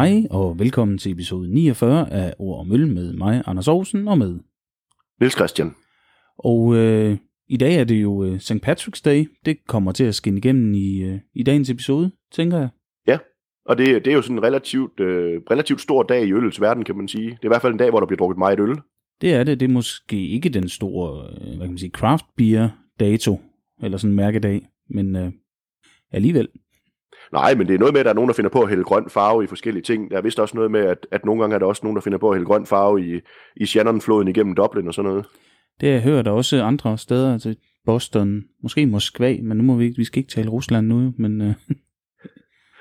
Hej og velkommen til episode 49 af Ord og Møl med mig, Anders Aarhusen, og med. Niels Christian. Og øh, i dag er det jo øh, St. Patrick's Day. Det kommer til at skinne igennem i, øh, i dagens episode, tænker jeg. Ja, og det, det er jo sådan en relativt, øh, relativt stor dag i ølets verden, kan man sige. Det er i hvert fald en dag, hvor der bliver drukket meget øl. Det er det. Det er måske ikke den store, øh, hvad kan man sige, craft beer dato, eller sådan en mærkedag, men øh, alligevel. Nej, men det er noget med, at der er nogen, der finder på at hælde grøn farve i forskellige ting. Der er vist også noget med, at, at nogle gange er der også nogen, der finder på at hælde grøn farve i, i Shannon-floden igennem Dublin og sådan noget. Det har jeg hørt der også andre steder, altså Boston, måske Moskva, men nu må vi ikke, vi skal ikke tale Rusland nu, men... Øh.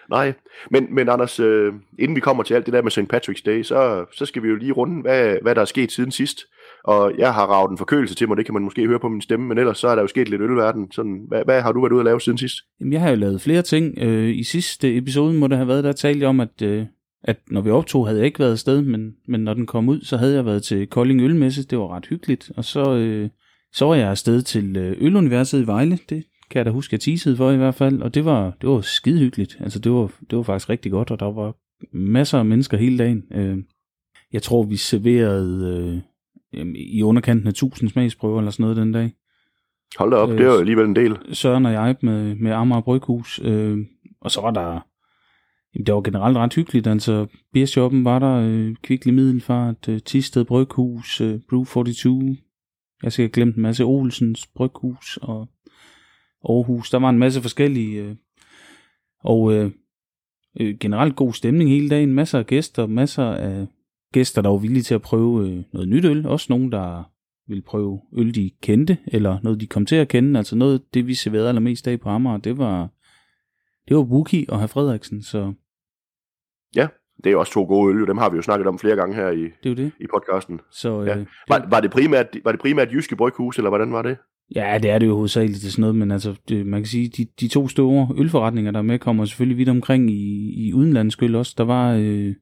Nej, men, men Anders, øh, inden vi kommer til alt det der med St. Patrick's Day, så, så skal vi jo lige runde, hvad, hvad der er sket siden sidst. Og jeg har ravet en forkølelse til mig, det kan man måske høre på min stemme, men ellers så er der jo sket lidt ølverden. Sådan, hvad, hvad har du været ude at lave siden sidst? Jamen, jeg har jo lavet flere ting. Øh, I sidste episode må det have været, der talte jeg om, at, øh, at når vi optog, havde jeg ikke været afsted, men, men når den kom ud, så havde jeg været til Kolding Ølmesse. Det var ret hyggeligt. Og så, øh, så var jeg afsted til øh, Øluniverset i Vejle. Det kan jeg da huske, jeg teasede for i hvert fald. Og det var, det var skide hyggeligt. Altså, det var, det var faktisk rigtig godt, og der var masser af mennesker hele dagen. Øh, jeg tror, vi serverede øh, øh, i underkanten af 1000 smagsprøver eller sådan noget den dag. Hold da op, øh, det er jo alligevel en del. Søren og jeg med, med Amager Bryghus. Øh, og så var der... Jamen, det var generelt ret hyggeligt. Altså, beershoppen var der, øh, Kvicklig Middelfart, øh, Tisted Bryghus, øh, Brew 42. Jeg skal glemt en masse Olsens Bryghus og Aarhus. Der var en masse forskellige... Øh, og øh, øh, generelt god stemning hele dagen. Masser af gæster, masser af gæster, der var villige til at prøve øh, noget nyt øl. Også nogen, der ville prøve øl, de kendte, eller noget, de kom til at kende. Altså noget, det vi serverede allermest af på Amager, det var, det var Wookie og Herr Frederiksen, så... Ja, det er også to gode øl, dem har vi jo snakket om flere gange her i, det det. i podcasten. Så, ja. øh, var, var, det primært, var det primært Jyske Bryghus, eller hvordan var det? Ja, det er det jo hovedsageligt til sådan noget, men altså, det, man kan sige, de, de to store ølforretninger, der er med, kommer selvfølgelig vidt omkring i, i udenlandsk øl også. Der var, øh,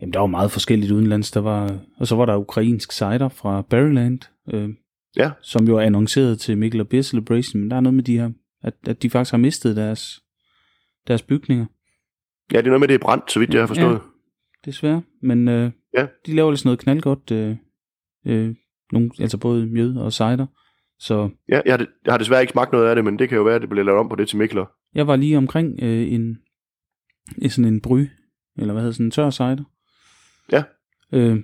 jamen, der var meget forskelligt udenlands. Der var, og så var der ukrainsk cider fra Berryland, øh, ja. som jo er annonceret til Mikkel og Beer Celebration, men der er noget med de her, at, at de faktisk har mistet deres, deres bygninger. Ja, det er noget med, det er brændt, så vidt jeg har forstået. Ja, desværre, men øh, ja. de laver lidt sådan noget knaldgodt, øh, øh, nogle, altså både mjød og cider. Så, ja, jeg har, jeg har desværre ikke smagt noget af det, men det kan jo være, at det bliver lavet om på det til Mikler. Jeg var lige omkring øh, en, en sådan en bry, eller hvad hedder sådan en tør cider. Øh,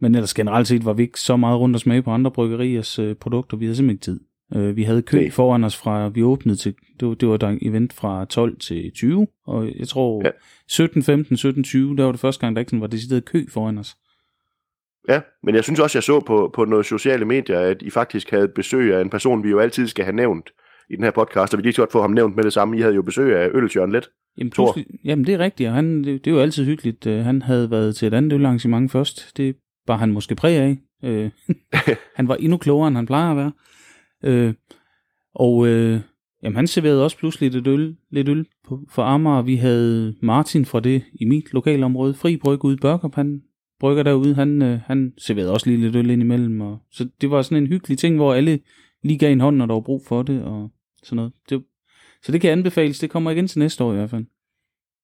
men ellers generelt set var vi ikke så meget rundt og smage på andre bryggeriers øh, produkter. Vi havde simpelthen ikke tid. Øh, vi havde kø Nej. foran os fra, vi åbnede til, det var, det var der en event fra 12 til 20, og jeg tror ja. 17, 15, 17, 20, der var det første gang, der ikke sådan var decideret kø foran os. Ja, men jeg synes også, jeg så på, på noget sociale medier, at I faktisk havde besøg af en person, vi jo altid skal have nævnt i den her podcast, og vi lige så godt få ham nævnt med det samme. I havde jo besøg af Ølsjørn Let. Jamen, jamen det er rigtigt, og han, det, det er jo altid hyggeligt. Han havde været til et andet ølarrangement først. Det var han måske præg af. Øh, han var endnu klogere, end han plejer at være. Øh, og øh, jamen, han serverede også pludselig lidt øl, lidt øl på, for Amager. Vi havde Martin fra det i mit lokalområde, Fri Bryg ude i Børkop. Han brygger derude, han, øh, han serverede også lige lidt øl ind imellem. Og, så det var sådan en hyggelig ting, hvor alle lige gav en hånd, når der var brug for det, og sådan noget. Det, så det kan anbefales, det kommer igen til næste år i hvert fald.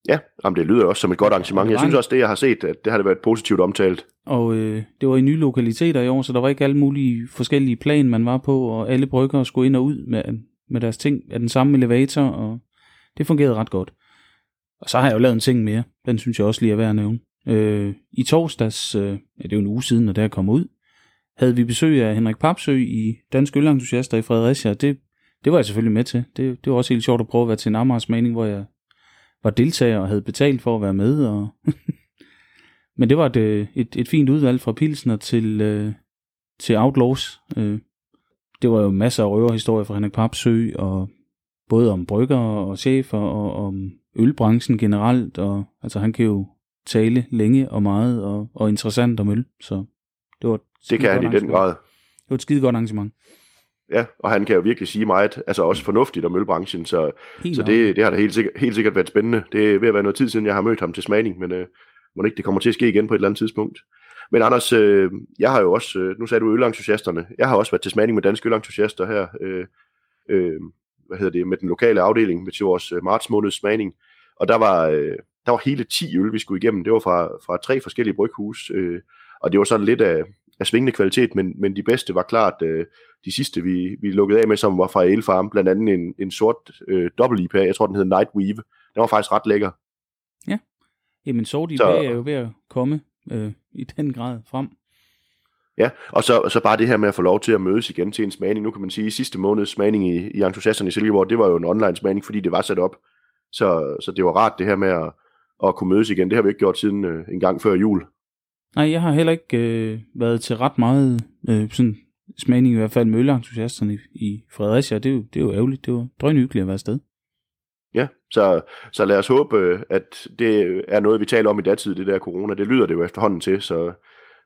Ja, jamen det lyder også som et godt arrangement. Jeg synes også, det jeg har set, at det har det været positivt omtalt. Og øh, det var i nye lokaliteter i år, så der var ikke alle mulige forskellige plan, man var på, og alle bryggere skulle ind og ud med, med deres ting af den samme elevator, og det fungerede ret godt. Og så har jeg jo lavet en ting mere, den synes jeg også lige er værd at nævne. Øh, I torsdags, øh, ja, det er jo en uge siden, når det er kommet ud, havde vi besøg af Henrik Papsø i Dansk Ølentusiaster i Fredericia. Det, det var jeg selvfølgelig med til. Det, det var også helt sjovt at prøve at være til en Amars mening, hvor jeg var deltager og havde betalt for at være med. Og Men det var et, et, et fint udvalg fra Pilsner til, øh, til Outlaws. Øh, det var jo masser af røverhistorier fra Henrik Papsø, og både om brygger og chefer, og om ølbranchen generelt. Og, altså han kan jo tale længe og meget og, og interessant om øl. Så det var det kan han i den grad. Det var et skide godt arrangement. Ja, og han kan jo virkelig sige meget, altså også fornuftigt om ølbranchen, så, så det, det har da helt sikkert, helt sikkert været spændende. Det er ved at være noget tid siden, jeg har mødt ham til smagning, men øh, må ikke det kommer til at ske igen på et eller andet tidspunkt. Men Anders, øh, jeg har jo også, øh, nu sagde du ølentusiasterne, jeg har også været til smagning med danske ølentusiaster her, øh, øh, hvad hedder det, med den lokale afdeling, med til vores øh, marts måneds smagning, og der var, øh, der var hele 10 øl, vi skulle igennem. Det var fra, fra tre forskellige bryghus, øh, og det var sådan lidt af, af svingende kvalitet, men, men de bedste var klart øh, de sidste, vi, vi lukkede af med, som var fra Ale Farm, blandt andet en, en sort øh, dobbelt IPA, jeg tror den hed Nightweave. Den var faktisk ret lækker. Ja, jamen sort IPA så, er jo ved at komme øh, i den grad frem. Ja, og så, og så bare det her med at få lov til at mødes igen til en smagning. Nu kan man sige, at sidste måneds smagning i, i entusiasterne i Silkeborg, det var jo en online smagning, fordi det var sat op. Så, så det var rart det her med at, at kunne mødes igen. Det har vi ikke gjort siden øh, en gang før jul. Nej, jeg har heller ikke øh, været til ret meget øh, sådan smagning, i hvert fald med ølentusiasterne i, i Fredericia. Det er, jo, det er jo ærgerligt. Det var drønhyggeligt at være afsted. Ja, så, så lad os håbe, øh, at det er noget, vi taler om i datid, det der corona. Det lyder det jo efterhånden til, så,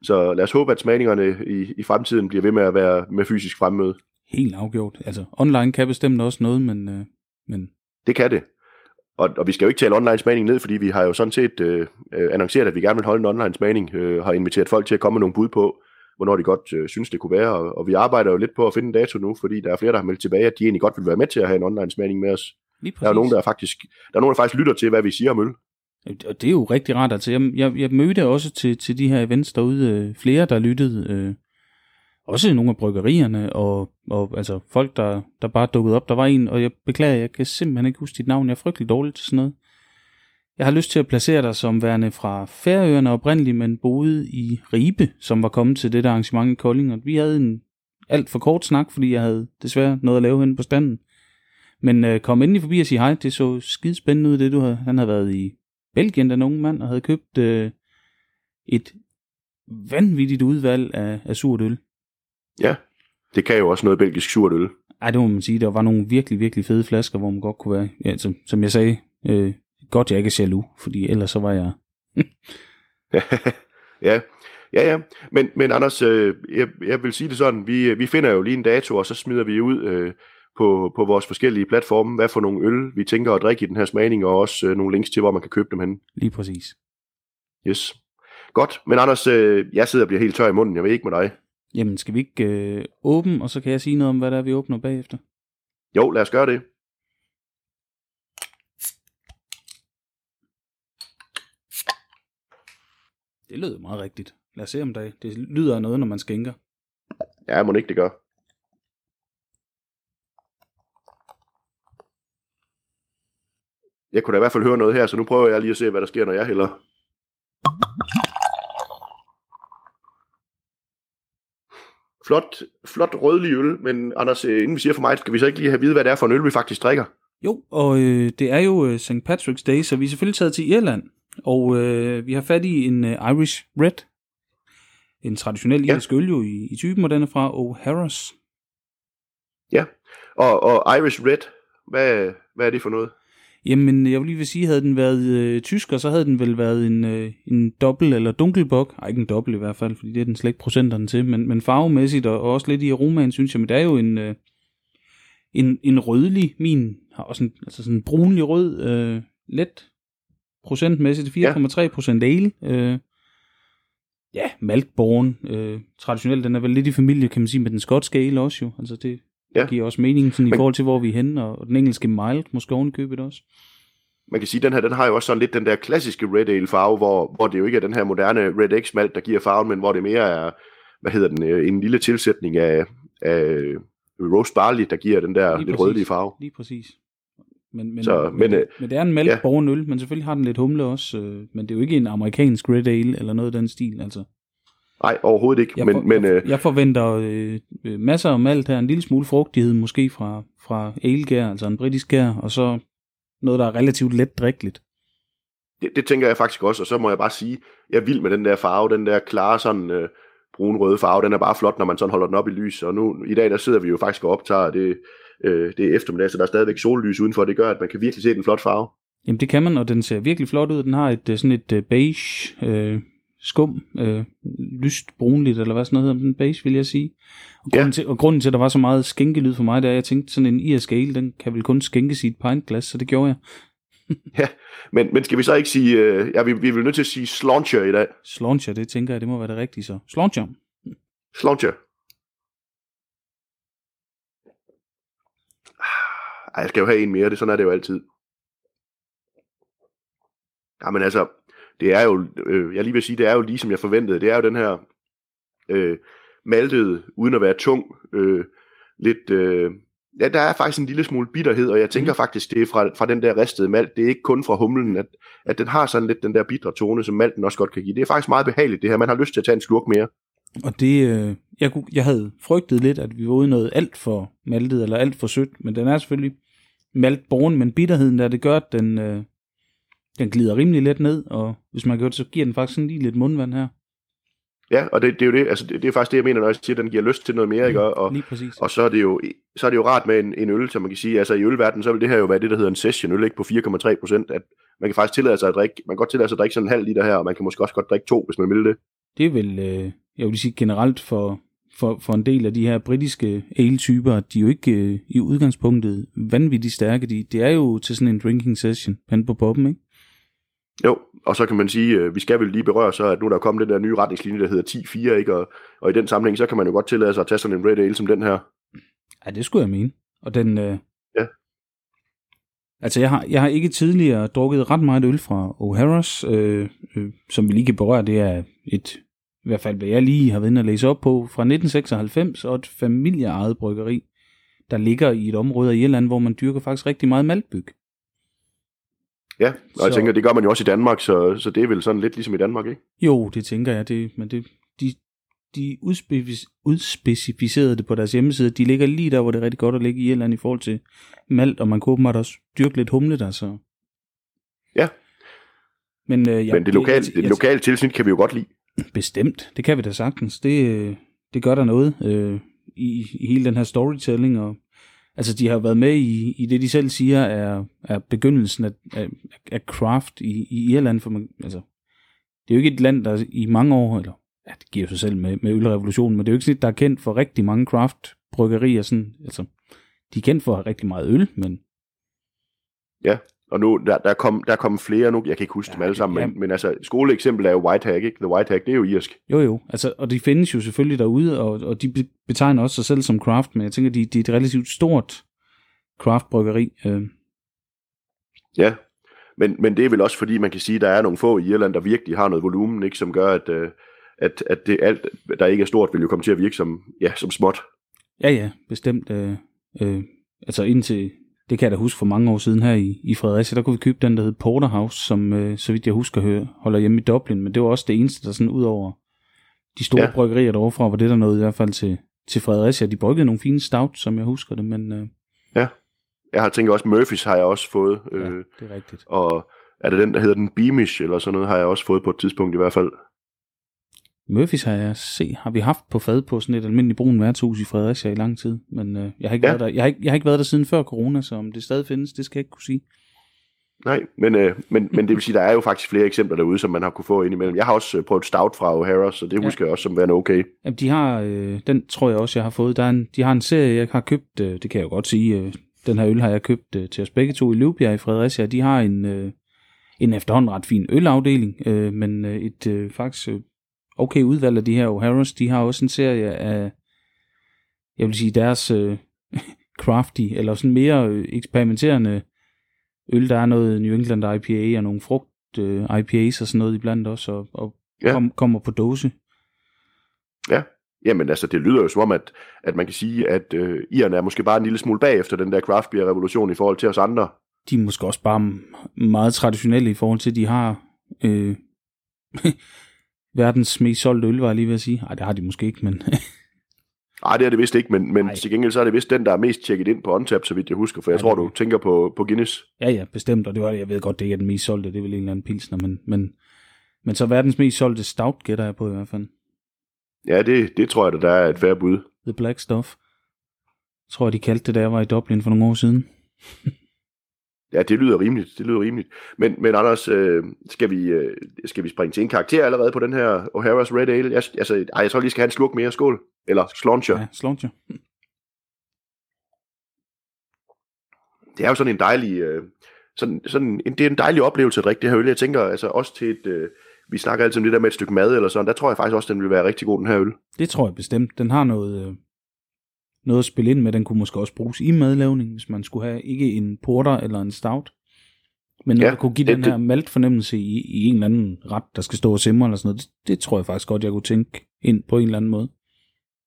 så lad os håbe, at smagningerne i, i fremtiden bliver ved med at være med fysisk fremmøde. Helt afgjort. Altså, online kan bestemt også noget, men... Øh, men... Det kan det. Og, og vi skal jo ikke tale online smagning ned, fordi vi har jo sådan set øh, øh, annonceret, at vi gerne vil holde en online smagning, øh, har inviteret folk til at komme med nogle bud på, hvornår de godt øh, synes, det kunne være, og, og vi arbejder jo lidt på at finde en dato nu, fordi der er flere, der har meldt tilbage, at de egentlig godt vil være med til at have en online smagning med os. Der er nogen, der faktisk, der er nogen, der faktisk lytter til, hvad vi siger om øl. Og det er jo rigtig rart. Altså, jeg, jeg, jeg mødte også til, til de her events derude øh, flere, der lyttede. Øh, også nogle af bryggerierne, og, og altså folk, der, der bare dukkede op. Der var en, og jeg beklager, jeg kan simpelthen ikke huske dit navn. Jeg er frygtelig dårlig til sådan noget. Jeg har lyst til at placere dig som værende fra Færøerne oprindeligt, men boede i Ribe, som var kommet til det der arrangement i Kolding. Og vi havde en alt for kort snak, fordi jeg havde desværre noget at lave henne på standen. Men øh, kom endelig forbi og sige hej. Det så skide spændende ud, det du havde. Han havde været i Belgien, den unge mand, og havde købt øh, et vanvittigt udvalg af, af surt øl. Ja, det kan jo også noget belgisk surt øl. Ej, det må man sige. Der var nogle virkelig, virkelig fede flasker, hvor man godt kunne være, ja, som, som jeg sagde, øh, godt jeg ikke er jaloux, fordi ellers så var jeg... ja, ja, ja. Men, men Anders, øh, jeg, jeg vil sige det sådan, vi, vi finder jo lige en dato, og så smider vi ud øh, på, på vores forskellige platforme, hvad for nogle øl, vi tænker at drikke i den her smagning, og også øh, nogle links til, hvor man kan købe dem hen. Lige præcis. Yes. Godt, men Anders, øh, jeg sidder og bliver helt tør i munden, jeg ved ikke med dig. Jamen, skal vi ikke øh, åbne, og så kan jeg sige noget om, hvad der er, vi åbner bagefter? Jo, lad os gøre det. Det lyder meget rigtigt. Lad os se om det, det lyder af noget, når man skænker. Ja, må ikke det gør. Jeg kunne da i hvert fald høre noget her, så nu prøver jeg lige at se, hvad der sker, når jeg hælder. Flot, flot rødlig øl, men Anders, øh, inden vi siger for mig, skal vi så ikke lige have vide, hvad det er for en øl, vi faktisk drikker? Jo, og øh, det er jo øh, St. Patrick's Day, så vi er selvfølgelig taget til Irland, og øh, vi har fat i en øh, Irish Red, en traditionel ja. irsk øl jo i, i typen, og den er fra O'Hara's. Ja, og, og Irish Red, hvad, hvad er det for noget? Jamen, jeg vil lige vil sige, havde den været øh, tysker, så havde den vel været en, øh, en dobbelt eller dunkelbok. Ej, ikke en dobbelt i hvert fald, fordi det er den slet ikke procenterne til, men, men farvemæssigt og, og også lidt i aromaen, synes jeg. Men det er jo en, øh, en, en rødlig, min har også en, altså sådan en brunlig rød, øh, let procentmæssigt, 4,3 procent ale. Øh, ja, maltborn. Øh, traditionelt, den er vel lidt i familie, kan man sige, med den skotske ale også jo. Altså det, Ja. Giver også mening sådan, Men, i forhold til, hvor vi er henne, og den engelske mild måske ovenikøbet også. Man kan sige, at den her den har jo også sådan lidt den der klassiske Red Ale farve, hvor, hvor det jo ikke er den her moderne Red X malt, der giver farven, men hvor det mere er, hvad hedder den, øh, en lille tilsætning af, af roast barley, der giver den der lidt rødlige farve. Lige præcis. Men, men, så, men, men, øh, men det er en maltborgen ja. øl, men selvfølgelig har den lidt humle også, øh, men det er jo ikke en amerikansk Red Ale eller noget af den stil, altså. Nej, overhovedet ikke. Jeg, men, for, men, jeg, øh, jeg forventer øh, masser af malt her, en lille smule frugtighed måske fra, fra alegær, altså en britisk gær, og så noget, der er relativt let drikkeligt. Det, det tænker jeg faktisk også, og så må jeg bare sige, jeg er vild med den der farve, den der klare sådan øh, brun-røde farve, den er bare flot, når man sådan holder den op i lys, og nu i dag der sidder vi jo faktisk og optager det, øh, det er eftermiddag, så der er stadigvæk sollys udenfor, det gør, at man kan virkelig se den flot farve. Jamen det kan man, og den ser virkelig flot ud, den har et øh, sådan et øh, beige øh, skum, øh, lyst brunligt, eller hvad sådan noget hedder den base, vil jeg sige. Og grunden, ja. til, og grunden til, at der var så meget skænkelyd for mig, det er, at jeg tænkte, sådan en irsk ale, den kan vel kun skænke sit pintglas, så det gjorde jeg. ja, men, men skal vi så ikke sige, øh, ja, vi, vi vil nødt til at sige slauncher i dag. Slauncher, det tænker jeg, det må være det rigtige så. Slauncher. Slauncher. Ej, jeg skal jo have en mere, det sådan er det jo altid. Jamen altså, det er jo, øh, jeg lige vil sige, det er jo lige som jeg forventede. Det er jo den her øh, maltede, uden at være tung, øh, lidt, øh, ja, der er faktisk en lille smule bitterhed, og jeg tænker mm. faktisk, det er fra, fra den der ristede malt, det er ikke kun fra humlen, at, at den har sådan lidt den der bitre tone, som malten også godt kan give. Det er faktisk meget behageligt det her, man har lyst til at tage en slurk mere. Og det, øh, jeg, kunne, jeg havde frygtet lidt, at vi var ude noget alt for maltet, eller alt for sødt, men den er selvfølgelig maltborn, men bitterheden der, det gør, at den, øh, den glider rimelig let ned, og hvis man gør det, så giver den faktisk sådan lige lidt mundvand her. Ja, og det, det er jo det, altså det, det er faktisk det, jeg mener, når jeg siger, at den giver lyst til noget mere, ikke? Og, lige præcis. og så, er det jo, så er det jo rart med en, en øl, som man kan sige, altså i ølverdenen, så vil det her jo være det, der hedder en session øl, ikke på 4,3 procent, at man kan faktisk tillade sig at drikke, man kan godt tillade sig at drikke sådan en halv liter her, og man kan måske også godt drikke to, hvis man vil det. Det er vel, øh, jeg vil sige generelt for, for, for en del af de her britiske ale-typer, de er jo ikke øh, i udgangspunktet vanvittigt stærke. De, det er jo til sådan en drinking session, pen på poppen, ikke? Jo, og så kan man sige, øh, vi skal vel lige berøre så, at nu der er kommet den der nye retningslinje, der hedder 10-4, ikke? Og, og i den sammenhæng, så kan man jo godt tillade sig at tage sådan en red ale som den her. Ja, det skulle jeg mene. Og den... Øh... Ja. Altså, jeg har, jeg har ikke tidligere drukket ret meget øl fra O'Hara's, øh, øh, som vi lige kan berøre. Det er et, i hvert fald hvad jeg lige har været at læse op på, fra 1996, og et familieejet bryggeri, der ligger i et område af Irland, hvor man dyrker faktisk rigtig meget maltbyg. Ja, og så... jeg tænker, det gør man jo også i Danmark, så, så det er vel sådan lidt ligesom i Danmark, ikke? Jo, det tænker jeg, det, men det, de, de udspecific- udspecificerede det på deres hjemmeside. De ligger lige der, hvor det er rigtig godt at ligge i Irland i forhold til malt, og man kunne åbenbart også dyrke lidt humle der, så... Ja. Men, øh, ja, men det, lokale, det, det lokale tilsnit kan vi jo godt lide. Bestemt, det kan vi da sagtens. Det, det gør der noget øh, i, i hele den her storytelling, og Altså, de har været med i, i det, de selv siger, er, er begyndelsen af, af, af craft i, i Irland. For man, altså, det er jo ikke et land, der i mange år, eller ja, det giver sig selv med, med ølrevolutionen, men det er jo ikke sådan, der er kendt for rigtig mange craft-bryggerier. Sådan, altså, de er kendt for at have rigtig meget øl, men... Ja, og nu, der, der, kom, der kom flere nu, jeg kan ikke huske ja, dem alle sammen, ja. men, men altså, skoleeksempel er jo White Hack, ikke? The White Hack, det er jo irsk. Jo, jo, altså, og de findes jo selvfølgelig derude, og, og de betegner også sig selv som craft, men jeg tænker, de, de er et relativt stort craft-bryggeri. Øh. Ja, men, men det er vel også fordi, man kan sige, at der er nogle få i Irland, der virkelig har noget volumen, ikke, som gør, at, øh, at, at det alt, der ikke er stort, vil jo komme til at virke som, ja, som småt. Ja, ja, bestemt. Øh, øh, altså indtil det kan jeg da huske for mange år siden her i, i Fredericia, der kunne vi købe den, der hed Porterhouse, som øh, så vidt jeg husker høre, holder hjemme i Dublin, men det var også det eneste, der sådan ud over de store ja. bryggerier derovre fra, var det der noget i hvert fald til, til Fredericia. De bryggede nogle fine stout, som jeg husker det, men... Øh, ja, jeg har tænkt også, Murphys har jeg også fået. Øh, ja, det er rigtigt. Og er det den, der hedder den Beamish, eller sådan noget, har jeg også fået på et tidspunkt i hvert fald. Murphys har jeg set, har vi haft på fad på sådan et almindeligt brun værtshus i Fredericia i lang tid, men øh, jeg, har ikke ja. været der, jeg, har ikke, jeg har ikke været der siden før corona, så om det stadig findes, det skal jeg ikke kunne sige. Nej, men, øh, men, men det vil sige, der er jo faktisk flere eksempler derude, som man har kunne få ind imellem. Jeg har også øh, prøvet stout fra O'Hara, så det ja. husker jeg også som værende okay. Jamen, de har, øh, den tror jeg også, jeg har fået. Der er en, de har en serie, jeg har købt, øh, det kan jeg jo godt sige, øh, den her øl har jeg købt øh, til os begge to i Løvbjerg i Fredericia. De har en, øh, en efterhånden ret fin ølafdeling, øh, men øh, et øh, faktisk øh, okay udvalg af de her O'Hara's, de har også en serie af, jeg vil sige, deres øh, crafty, eller sådan mere øh, eksperimenterende øl. Der er noget New England IPA og nogle frugt øh, IPAs og sådan noget iblandt også, og, og ja. kom, kommer på dåse. Ja, jamen altså det lyder jo som om, at, at man kan sige, at øh, irerne er måske bare en lille smule bag efter den der craft beer revolution i forhold til os andre. De er måske også bare meget traditionelle i forhold til, at de har øh, verdens mest solgte øl, var jeg lige ved at sige. Nej, det har de måske ikke, men... Nej, det er det vist ikke, men, men til gengæld så er det vist den, der er mest tjekket ind på OnTap, så vidt jeg husker, for jeg ja, tror, du tænker på, på Guinness. Ja, ja, bestemt, og det var, jeg ved godt, det ikke er den mest solgte, det er vel en eller anden pilsner, men, men, men så verdens mest solgte stout gætter jeg på i hvert fald. Ja, det, det tror jeg, der er et færre bud. The Black Stuff. Jeg tror, de kaldte det, da jeg var i Dublin for nogle år siden. Ja, det lyder rimeligt. Det lyder rimeligt. Men, men Anders, øh, skal, vi, øh, skal vi springe til en karakter allerede på den her O'Hara's Red Ale? Jeg, altså, ej, jeg tror lige skal have en sluk mere. Skål. Eller slauncher. Ja, slauncher. Det er jo sådan en dejlig... Øh, sådan, sådan en, det er en dejlig oplevelse at drikke det her øl. Jeg tænker altså også til et... Øh, vi snakker altid om det der med et stykke mad eller sådan. Der tror jeg faktisk også, den vil være rigtig god, den her øl. Det tror jeg bestemt. Den har noget, øh, noget at spille ind med. Den kunne måske også bruges i madlavning, hvis man skulle have ikke en porter eller en stout. Men når ja, kunne give det, den her malt fornemmelse i, i en eller anden ret, der skal stå og simre eller sådan noget, det, det tror jeg faktisk godt, jeg kunne tænke ind på en eller anden måde.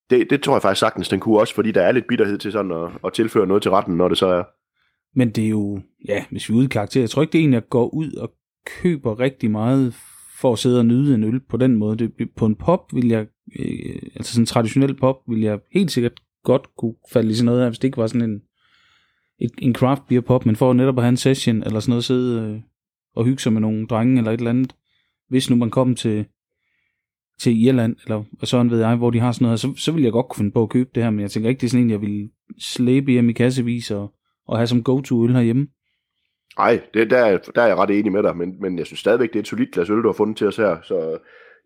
Det, det tror jeg faktisk sagtens, den kunne også, fordi der er lidt bitterhed til sådan at, at tilføre noget til retten, når det så er. Men det er jo, ja, hvis vi er ude i karakter, jeg tror ikke, det er en, jeg går ud og køber rigtig meget for at sidde og nyde en øl på den måde. Det, på en pop vil jeg, øh, altså sådan en traditionel pop, vil jeg helt sikkert godt kunne falde i sådan noget her, hvis det ikke var sådan en, et, en craft beer pop, men for netop at have en session, eller sådan noget, sidde øh, og hygge sig med nogle drenge, eller et eller andet. Hvis nu man kom til, til Irland, eller sådan ved jeg, hvor de har sådan noget, så, så vil jeg godt kunne finde på at købe det her, men jeg tænker ikke, det er sådan en, jeg vil slæbe hjem i kassevis og, og have som go-to-øl herhjemme. Nej, det, der, der er jeg ret enig med dig, men, men jeg synes stadigvæk, det er et solidt glas øl, du har fundet til os her, så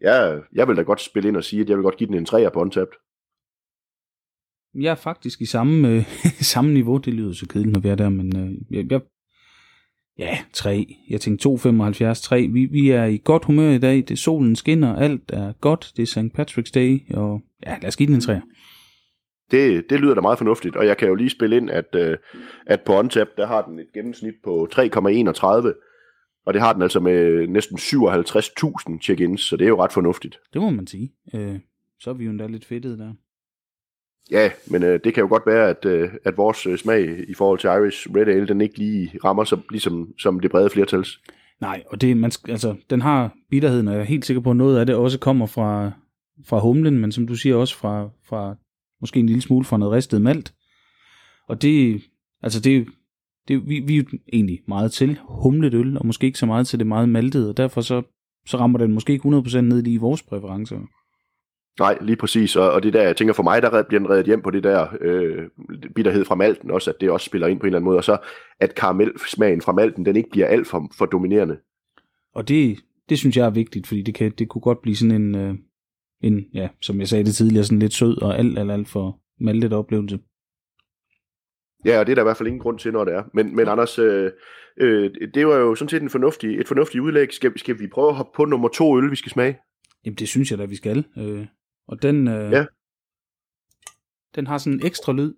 ja, jeg vil da godt spille ind og sige, at jeg vil godt give den en 3'er på untapped. Jeg er faktisk i samme, øh, samme niveau, det lyder så kedeligt, når vi er der, men øh, jeg, jeg, ja, 3. Jeg tænkte 2,75, 3. Vi, vi er i godt humør i dag, det solen skinner, alt er godt, det er St. Patrick's Day, og ja, lad os give den en 3. Det, det lyder da meget fornuftigt, og jeg kan jo lige spille ind, at, øh, at på OnTap, der har den et gennemsnit på 3,31, og det har den altså med næsten 57.000 check-ins, så det er jo ret fornuftigt. Det må man sige. Øh, så er vi jo endda lidt fedtet der. Ja, men øh, det kan jo godt være, at, øh, at vores øh, smag i forhold til Irish Red Ale, den ikke lige rammer så, ligesom som det brede flertals. Nej, og det, man, altså, den har bitterheden, og jeg er helt sikker på, at noget af det også kommer fra, fra humlen, men som du siger også fra, fra måske en lille smule fra noget ristet malt. Og det, altså det, det vi, vi er egentlig meget til humlet øl, og måske ikke så meget til det meget maltede, og derfor så, så rammer den måske ikke 100% ned lige i vores præferencer. Nej, lige præcis, og, og det der, jeg tænker for mig, der bliver den reddet hjem på det der øh, bitterhed fra malten også, at det også spiller ind på en eller anden måde, og så at karamelsmagen fra malten, den ikke bliver alt for, for dominerende. Og det, det synes jeg er vigtigt, fordi det, kan, det kunne godt blive sådan en, øh, en, ja, som jeg sagde det tidligere, sådan lidt sød og alt, alt, alt for maltet oplevelse. Ja, og det er der i hvert fald ingen grund til, når det er. Men, men Anders, øh, øh, det var jo sådan set en fornuftig, et fornuftigt udlæg. Skal, skal vi prøve at hoppe på nummer to øl, vi skal smage? Jamen, det synes jeg da, vi skal. Øh, og den, øh, ja. den har sådan en ekstra lyd.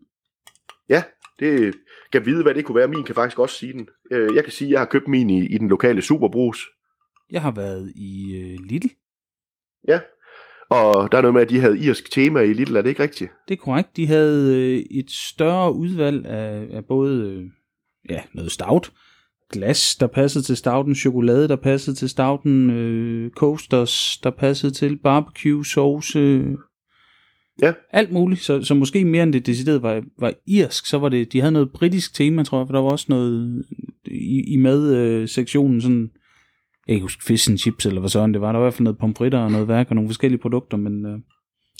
Ja, det kan vide, hvad det kunne være. Min kan faktisk også sige den. Øh, jeg kan sige, at jeg har købt min i, i den lokale Superbrus. Jeg har været i øh, Lidl. Ja, og der er noget med, at de havde irsk tema i Lidl, er det ikke rigtigt? Det er korrekt. De havde øh, et større udvalg af, af både øh, ja, noget stout, glas, der passede til stouten, chokolade, der passede til stouten, øh, coasters, der passede til barbecue, sauce, ja. alt muligt. Så, så måske mere end det decideret var, var irsk, så var det, de havde noget britisk tema, tror jeg, for der var også noget i, i madsektionen, øh, sådan jeg kan huske fish and chips, eller hvad sådan det var. Der var i hvert fald noget pomfritter og noget værk og nogle forskellige produkter, men... Øh,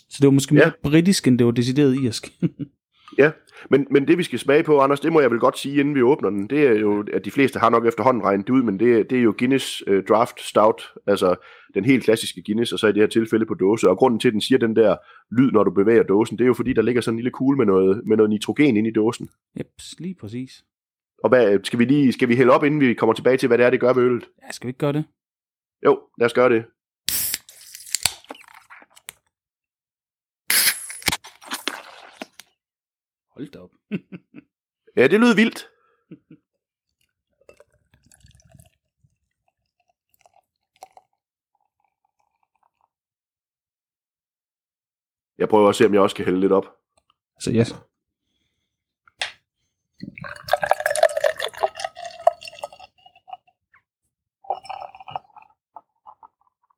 så det var måske mere ja. britisk, end det var decideret irsk. ja, men, men det vi skal smage på, Anders, det må jeg vel godt sige, inden vi åbner den, det er jo, at de fleste har nok efterhånden regnet det ud, men det, det er jo Guinness uh, Draft Stout, altså den helt klassiske Guinness, og så i det her tilfælde på dåse. Og grunden til, at den siger den der lyd, når du bevæger dåsen, det er jo fordi, der ligger sådan en lille kugle med noget, med noget nitrogen ind i dåsen. Yep, lige præcis. Og hvad, skal vi lige skal vi hælde op, inden vi kommer tilbage til, hvad det er, det gør ved øllet? Ja, skal vi ikke gøre det? Jo, lad os gøre det. Hold da op. ja, det lyder vildt. Jeg prøver at se, om jeg også kan hælde lidt op. Så yes.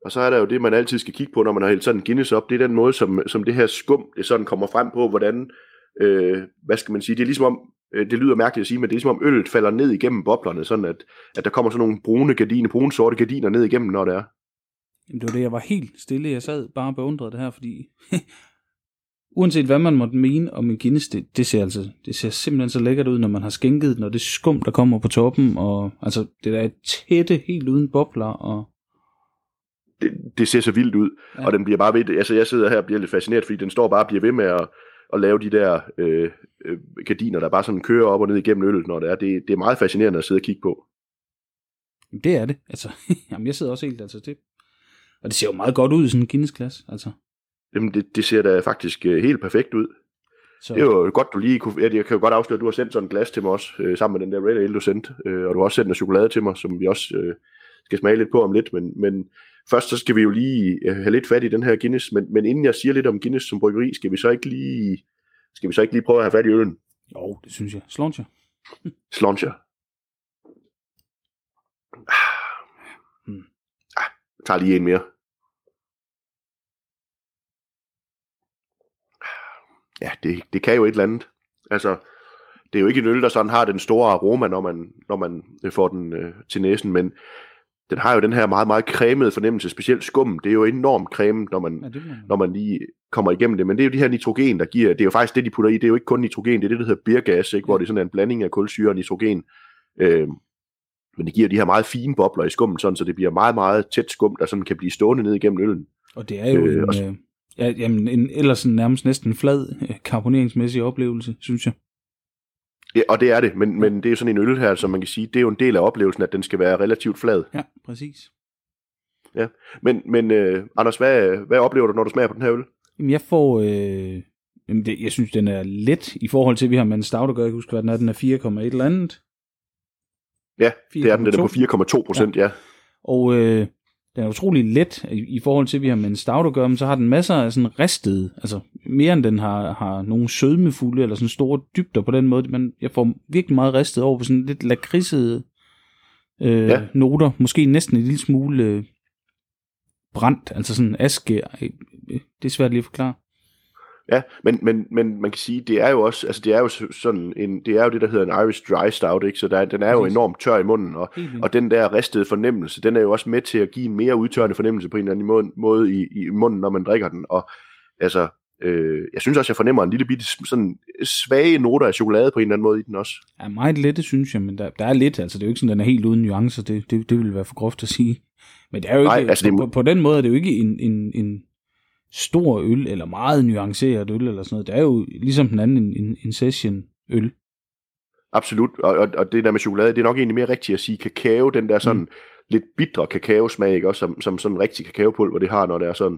Og så er der jo det, man altid skal kigge på, når man har hældt sådan en Guinness op. Det er den måde, som, som det her skum, det sådan kommer frem på, hvordan, øh, hvad skal man sige, det er ligesom om, øh, det lyder mærkeligt at sige, men det er ligesom om øllet falder ned igennem boblerne, sådan at, at der kommer sådan nogle brune gardiner, brune sorte gardiner ned igennem, når det er. Jamen, det var det, jeg var helt stille. Jeg sad bare og beundrede det her, fordi uanset hvad man måtte mene om en Guinness, det, det, ser altså, det ser simpelthen så lækkert ud, når man har skænket, når det skum, der kommer på toppen, og altså det der er tætte, helt uden bobler, og det, det ser så vildt ud, ja. og den bliver bare ved, altså jeg sidder her og bliver lidt fascineret, fordi den står bare og bliver ved med at, at lave de der øh, øh, gardiner, der bare sådan kører op og ned igennem øllet, når det er. Det, det er meget fascinerende at sidde og kigge på. Det er det, altså. Jamen jeg sidder også helt, altså det, og det ser jo meget godt ud i sådan en Guinness-glas, altså. Jamen det, det ser da faktisk øh, helt perfekt ud. Så. Det er jo godt, du lige kunne... Jeg kan jo godt afsløre, at du har sendt sådan en glas til mig også, øh, sammen med den der Red Ale, du sendte. Øh, og du har også sendt noget chokolade til mig, som vi også øh, skal smage lidt på om lidt. Men, men først så skal vi jo lige øh, have lidt fat i den her Guinness. Men, men inden jeg siger lidt om Guinness som bryggeri, skal vi så ikke lige, skal vi så ikke lige prøve at have fat i øllen? Jo, det synes jeg. Sluncher. Sluncher. Hmm. Ah, jeg tager lige en mere. ja, det, det kan jo et eller andet. Altså, det er jo ikke en øl, der sådan har den store aroma, når man, når man øh, får den øh, til næsen, men den har jo den her meget, meget cremede fornemmelse, specielt skum. Det er jo enormt creme, når man, ja, man. når man lige kommer igennem det. Men det er jo de her nitrogen, der giver, det er jo faktisk det, de putter i. Det er jo ikke kun nitrogen, det er det, der hedder biergas, ikke? hvor det er sådan en blanding af kulsyre og nitrogen. Øh, men det giver de her meget fine bobler i skummen, sådan, så det bliver meget, meget tæt skum, der sådan kan blive stående ned igennem øllen. Og det er jo øh, en, øh, ja, jamen, en, ellers en nærmest næsten flad øh, karboneringsmæssig oplevelse, synes jeg. Ja, og det er det, men, men det er jo sådan en øl her, som man kan sige, det er jo en del af oplevelsen, at den skal være relativt flad. Ja, præcis. Ja, men, men uh, Anders, hvad, hvad oplever du, når du smager på den her øl? Jamen, jeg får, øh, jamen det, jeg synes, den er let i forhold til, at vi har med en stout at gøre, jeg husker, hvad den er, den er 4,1 eller andet. Ja, 4, det er den, den er på 4,2 procent, ja. ja. Og øh, den er utrolig let i, i forhold til, at vi har med en stout at gøre, men så har den masser af sådan ristet, altså mere end den har, har nogle sødmefulde eller sådan store dybder på den måde, men jeg får virkelig meget ristet over på sådan lidt lakridsede øh, ja. noter, måske næsten en lille smule øh, brændt, altså sådan aske, øh, det er svært lige at forklare. Ja, men, men, men man kan sige, det er jo også, altså det er jo sådan en, det er jo det, der hedder en Irish Dry Stout, ikke? så der, den er jo enormt tør i munden, og, og den der ristede fornemmelse, den er jo også med til at give en mere udtørrende fornemmelse på en eller anden måde, måde i, i munden, når man drikker den, og altså, øh, jeg synes også, jeg fornemmer en lille bitte sådan svage noter af chokolade på en eller anden måde i den også. Ja, meget lette, synes jeg, men der, der er lidt, altså det er jo ikke sådan, den er helt uden nuancer, det, det, det vil være for groft at sige. Men det er jo ikke, Nej, altså det... på, på den måde er det jo ikke en, en, en stor øl, eller meget nuanceret øl, eller sådan noget. Det er jo ligesom den anden en, en, en session øl. Absolut, og, og, og det der med chokolade, det er nok egentlig mere rigtigt at sige kakao, den der sådan mm. lidt bitre kakaosmag, ikke? Også som, som sådan rigtig kakaopulver, det har, når det er sådan.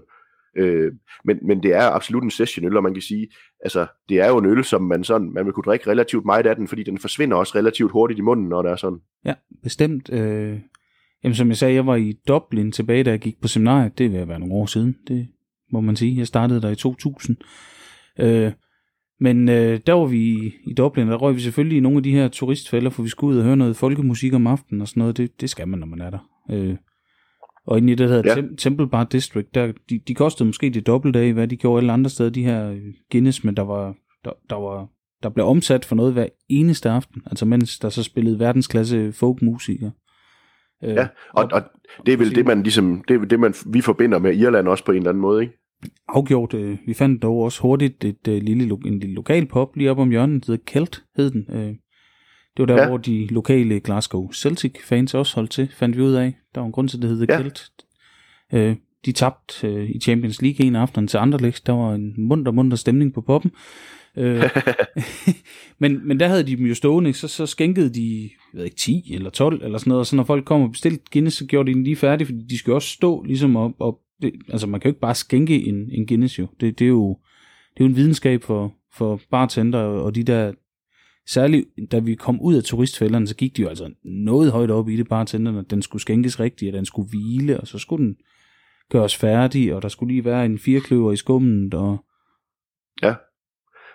Øh, men, men det er absolut en session øl, og man kan sige, altså det er jo en øl, som man sådan, man vil kunne drikke relativt meget af den, fordi den forsvinder også relativt hurtigt i munden, når det er sådan. Ja, bestemt. Øh, jamen som jeg sagde, jeg var i Dublin tilbage, da jeg gik på seminariet, det vil være nogle år siden, det må man sige. Jeg startede der i 2000. Øh, men øh, der var vi i Dublin, der røg vi selvfølgelig i nogle af de her turistfælder, for vi skulle ud og høre noget folkemusik om aftenen og sådan noget. Det, det skal man, når man er der. Øh, og inde i det, der hedder ja. Tem- Temple Bar District, der, de, de kostede måske det dobbelte af, hvad de gjorde alle andre steder, de her Guinness, men der var, der, der var der blev omsat for noget hver eneste aften, altså mens der så spillede verdensklasse folkmusikere. Øh, ja, og, og det er vel det, man ligesom, det er det, man, vi forbinder med Irland også på en eller anden måde, ikke? Afgjort. Øh, vi fandt dog også hurtigt et, øh, lille, en lille lokal pop lige op om hjørnet, det Kelt hed den. Øh, det var der, ja. hvor de lokale Glasgow Celtic fans også holdt til, fandt vi ud af. Der var en grund til, det hed ja. Kelt. De tabte i Champions League en aften til Anderlecht. Der var en munter, munter stemning på poppen. men, men der havde de dem jo stående, så, så skænkede de, jeg ved ikke, 10 eller 12 eller sådan noget, og så når folk kom og bestilte Guinness, så gjorde de den lige færdig, fordi de skulle også stå ligesom op, op det, altså man kan jo ikke bare skænke en, en Guinness jo. Det, det, er jo. det er jo en videnskab for, for bartender og de der, særligt da vi kom ud af turistfælderne, så gik de jo altså noget højt op i det bartenderne, at den skulle skænkes rigtigt, at den skulle hvile, og så skulle den gøres færdig, og der skulle lige være en firkløver i skummet, og Ja,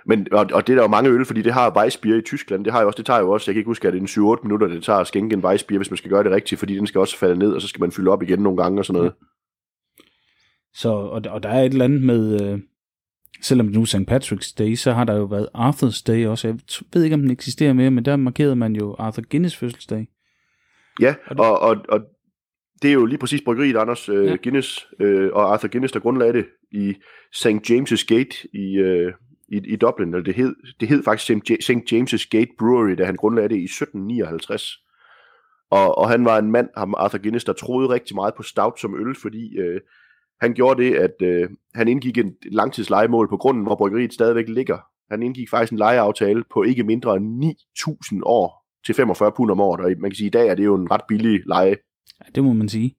men, og, og det er der jo mange øl, fordi det har Weissbier i Tyskland, det har jo også, det tager jo også, jeg kan ikke huske, at det er 7-8 minutter, det tager at skænke en Weissbier, hvis man skal gøre det rigtigt, fordi den skal også falde ned, og så skal man fylde op igen nogle gange og sådan noget. Så, og, og der er et eller andet med, øh, selvom det nu er St. Patrick's Day, så har der jo været Arthur's Day også. Jeg ved ikke, om den eksisterer mere, men der markerede man jo Arthur Guinness fødselsdag. Ja, og, det, og, og, og det er jo lige præcis bryggeriet, Anders øh, ja. Guinness øh, og Arthur Guinness, der grundlagde det i St. James' Gate i, øh, i, i Dublin. Eller det, hed, det hed faktisk St. James' Gate Brewery, da han grundlagde det i 1759. Og, og han var en mand, ham Arthur Guinness, der troede rigtig meget på stout som øl, fordi øh, han gjorde det, at øh, han indgik en langtidslejemål på grunden, hvor bryggeriet stadigvæk ligger. Han indgik faktisk en lejeaftale på ikke mindre end 9.000 år til 45 pund om året, og man kan sige, at i dag er det jo en ret billig leje. Ja, det må man sige.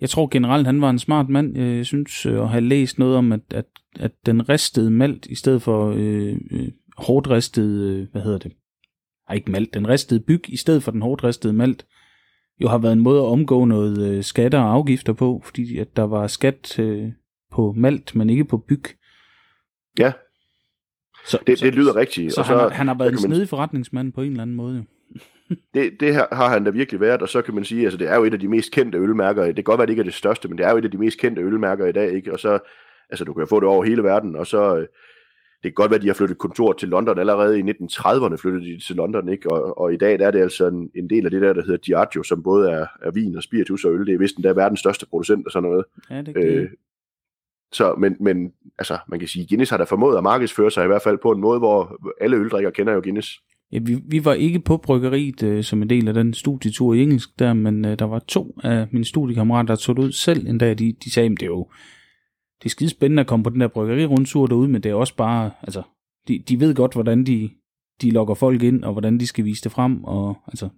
Jeg tror generelt, han var en smart mand. Jeg synes øh, at have læst noget om, at, at, at den ristede malt, i stedet for øh, øh, hårdt ristede, øh, hvad hedder det, Ej, ikke malt, den ristede byg, i stedet for den hårdt ristede malt, jo har været en måde at omgå noget øh, skatter og afgifter på, fordi at der var skat øh, på malt, men ikke på byg. Ja, så, det, så, det lyder rigtigt. Så, og så han, har, han har været en snedig forretningsmand på en eller anden måde. det, det her har han da virkelig været, og så kan man sige, altså det er jo et af de mest kendte ølmærker. Det kan godt være, det ikke er det største, men det er jo et af de mest kendte ølmærker i dag, ikke? Og så, altså du kan få det over hele verden, og så, øh, det kan godt være, at de har flyttet kontor til London allerede i 1930'erne flyttede de til London, ikke? Og, og i dag der er det altså en, en del af det der, der hedder Diageo, som både er, er vin og spiritus og øl. Det er vist er verdens største producent og sådan noget. Ja, det øh, så, men, men altså, man kan sige, Guinness har da formået at markedsføre sig i hvert fald på en måde, hvor alle øldrikker kender jo Guinness. Ja, vi, vi var ikke på bryggeriet øh, som en del af den studietur i engelsk der, men øh, der var to af mine studiekammerater, der tog det ud selv en dag. De, de sagde, at det er jo det er skide spændende at komme på den der bryggerirundtur derude, men det er også bare, altså, de, de ved godt, hvordan de, de lokker folk ind, og hvordan de skal vise det frem, og altså,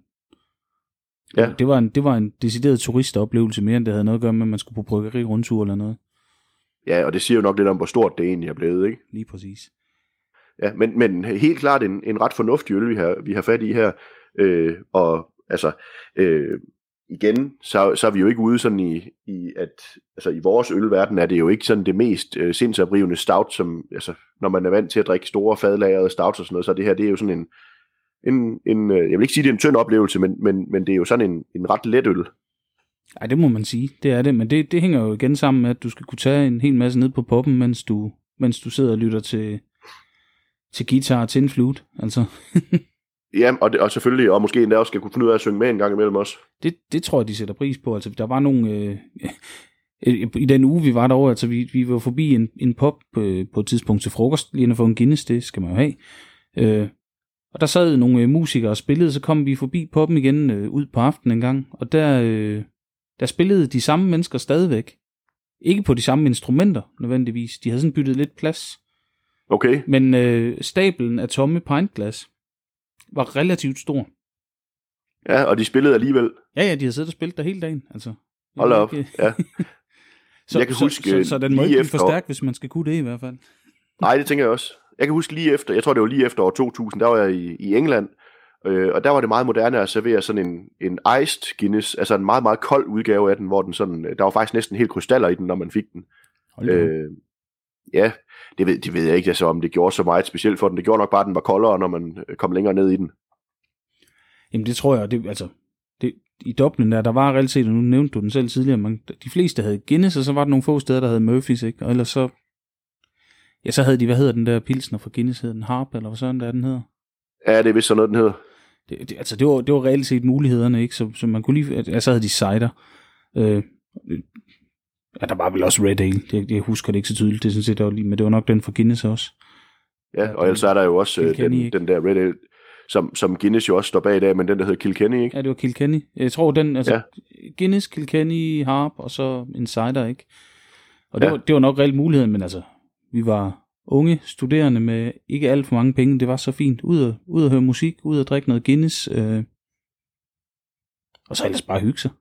ja. det, var en, det var en decideret turistoplevelse mere, end det havde noget at gøre med, at man skulle på bryggerirundtur eller noget. Ja, og det siger jo nok lidt om, hvor stort det egentlig er blevet, ikke? Lige præcis. Ja, men, men helt klart en, en ret fornuftig øl, vi har, vi har fat i her. Øh, og altså, øh, igen, så, så er vi jo ikke ude sådan i, i at, altså i vores ølverden er det jo ikke sådan det mest øh, sindsoprivende stout, som, altså, når man er vant til at drikke store fadlagrede stouts og sådan noget, så det her, det er jo sådan en, en, en øh, jeg vil ikke sige, det er en tynd oplevelse, men, men, men det er jo sådan en, en ret let øl. Ja, det må man sige. Det er det, men det, det hænger jo igen sammen med, at du skal kunne tage en hel masse ned på poppen, mens du, mens du sidder og lytter til, til guitar og til en flute. Altså. ja, og, det, og selvfølgelig, og måske endda også skal kunne finde ud af at synge med en gang imellem også. Det, det tror jeg, de sætter pris på. Altså, der var nogle... Øh, i den uge, vi var derovre, altså vi, vi var forbi en, en pop på, øh, på et tidspunkt til frokost, lige at få en Guinness, det skal man jo have. Øh, og der sad nogle øh, musikere og spillede, så kom vi forbi poppen igen øh, ud på aftenen en gang, og der, øh, der spillede de samme mennesker stadigvæk. Ikke på de samme instrumenter, nødvendigvis. De havde sådan byttet lidt plads. Okay. Men øh, stablen af tomme pintglas var relativt stor. Ja, og de spillede alligevel. Ja, ja, de har siddet og spillet der hele dagen. Altså, Hold op, ikke... ja. så, jeg kan så, huske, så, så, så den må ikke blive for stærk, hvis man skal kunne det i hvert fald. Nej, det tænker jeg også. Jeg kan huske lige efter, jeg tror det var lige efter år 2000, der var jeg i, i England, Øh, og der var det meget moderne at servere sådan en, en iced Guinness, altså en meget, meget kold udgave af den, hvor den sådan, øh, der var faktisk næsten helt krystaller i den, når man fik den. Øh, ja, det ved, det ved jeg ikke, altså, om det gjorde så meget specielt for den. Det gjorde nok bare, at den var koldere, når man øh, kom længere ned i den. Jamen det tror jeg, det, altså, det, i Dublin der, der var reelt set, nu nævnte du den selv tidligere, man, de fleste havde Guinness, og så var der nogle få steder, der havde Murphys, ikke? Og ellers så, ja, så havde de, hvad hedder den der pilsner for Guinness, hedder den Harp, eller hvad sådan der den hedder? Ja, det er vist sådan noget, den hedder det, det, altså det var, det var reelt set mulighederne, ikke? Så, så man kunne lige, altså havde de cider. Øh, ja, der var vel også Red Ale, det, jeg husker det ikke så tydeligt, det sådan set, der var lige, men det var nok den for Guinness også. Ja, og ellers er der jo også øh, den, den der Red Ale, som, som Guinness jo også står bag i dag, men den der hedder Kilkenny, ikke? Ja, det var Kilkenny. Jeg tror, den, altså, ja. Guinness, Kilkenny, Harp, og så en cider, ikke? Og det, ja. var, det var nok reelt muligheden, men altså, vi var, unge studerende med ikke alt for mange penge. Det var så fint. Ud og, ud og høre musik, ud og drikke noget Guinness. Øh, og så ellers bare hygge sig.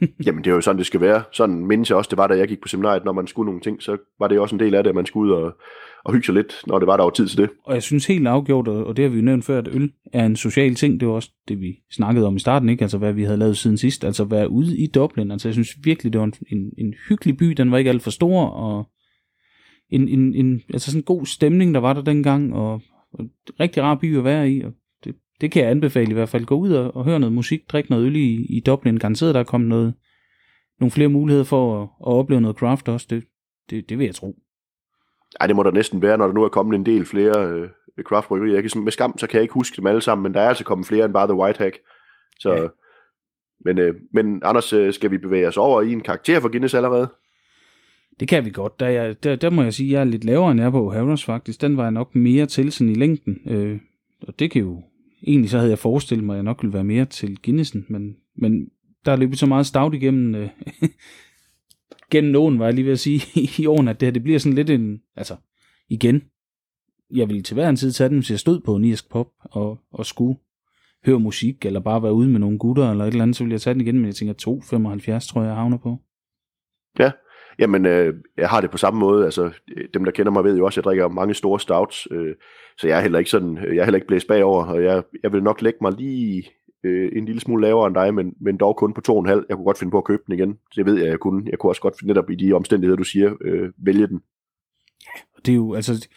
Jamen det er jo sådan, det skal være. Sådan mindes jeg også, det var, da jeg gik på seminariet, når man skulle nogle ting, så var det også en del af det, at man skulle ud og, og hygge sig lidt, når det var, der var tid til det. Og jeg synes helt afgjort, og det har vi jo nævnt før, at øl er en social ting. Det var også det, vi snakkede om i starten, ikke? Altså hvad vi havde lavet siden sidst. Altså være ude i Dublin. Altså jeg synes virkelig, det var en, en, en hyggelig by. Den var ikke alt for stor, og en, en, en altså sådan en god stemning, der var der dengang, og, og en rigtig rar by at være i, og det, kan jeg anbefale i hvert fald. Gå ud og, og høre noget musik, drikke noget øl i, i Dublin. Garanteret, der er kommet noget, nogle flere muligheder for at, at opleve noget craft også. Det, det, det vil jeg tro. Ej, det må der næsten være, når der nu er kommet en del flere øh, craft bryggerier. Jeg kan, med skam, så kan jeg ikke huske dem alle sammen, men der er altså kommet flere end bare The White Hack. Så, ja. men, øh, men Anders, øh, skal vi bevæge os over i en karakter for Guinness allerede? Det kan vi godt. Der, jeg, der, der må jeg sige, at jeg er lidt lavere end jeg er på Harris faktisk. Den var jeg nok mere til sådan i længden. Øh, og det kan jo... Egentlig så havde jeg forestillet mig, at jeg nok ville være mere til Guinnessen, men, men der er løbet så meget stavt igennem, øh, gennem nogen, var jeg lige ved at sige, i årene, at det her, det bliver sådan lidt en, altså, igen, jeg ville til hver en tid tage den, hvis jeg stod på en irsk pop, og, og skulle høre musik, eller bare være ude med nogle gutter, eller et eller andet, så ville jeg tage den igen, men jeg tænker 2,75 tror jeg, jeg havner på. Ja, Jamen, øh, jeg har det på samme måde. Altså, dem, der kender mig, ved jo også, at jeg drikker mange store stouts. Øh, så jeg er heller ikke sådan, jeg er heller ikke blæst bagover, og jeg, jeg vil nok lægge mig lige øh, en lille smule lavere end dig, men, men dog kun på 2,5. Jeg kunne godt finde på at købe den igen. Det ved jeg, jeg kunne. Jeg kunne også godt netop i de omstændigheder, du siger, øh, vælge den. Det er jo, altså,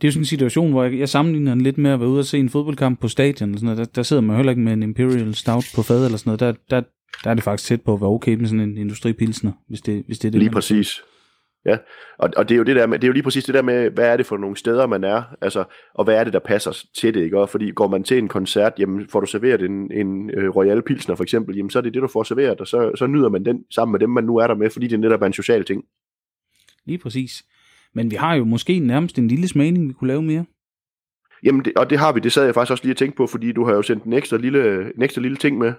det er jo sådan en situation, hvor jeg, jeg sammenligner den lidt med at være ude og se en fodboldkamp på stadion. Eller sådan noget. Der, der sidder man heller ikke med en Imperial Stout på fad eller sådan noget. Der, der, der er det faktisk tæt på at være okay med sådan en industripilsner, hvis det, hvis det er det. Lige præcis. Ja, og, og det er jo det der med, det er jo lige præcis det der med, hvad er det for nogle steder, man er, altså, og hvad er det, der passer til det, ikke? Og fordi går man til en koncert, jamen får du serveret en, en uh, Royal Pilsner for eksempel, jamen så er det det, du får serveret, og så, så nyder man den sammen med dem, man nu er der med, fordi det netop er en social ting. Lige præcis. Men vi har jo måske nærmest en lille smagning, vi kunne lave mere. Jamen, det, og det har vi, det sad jeg faktisk også lige og tænkte på, fordi du har jo sendt en ekstra lille, en ekstra lille ting med.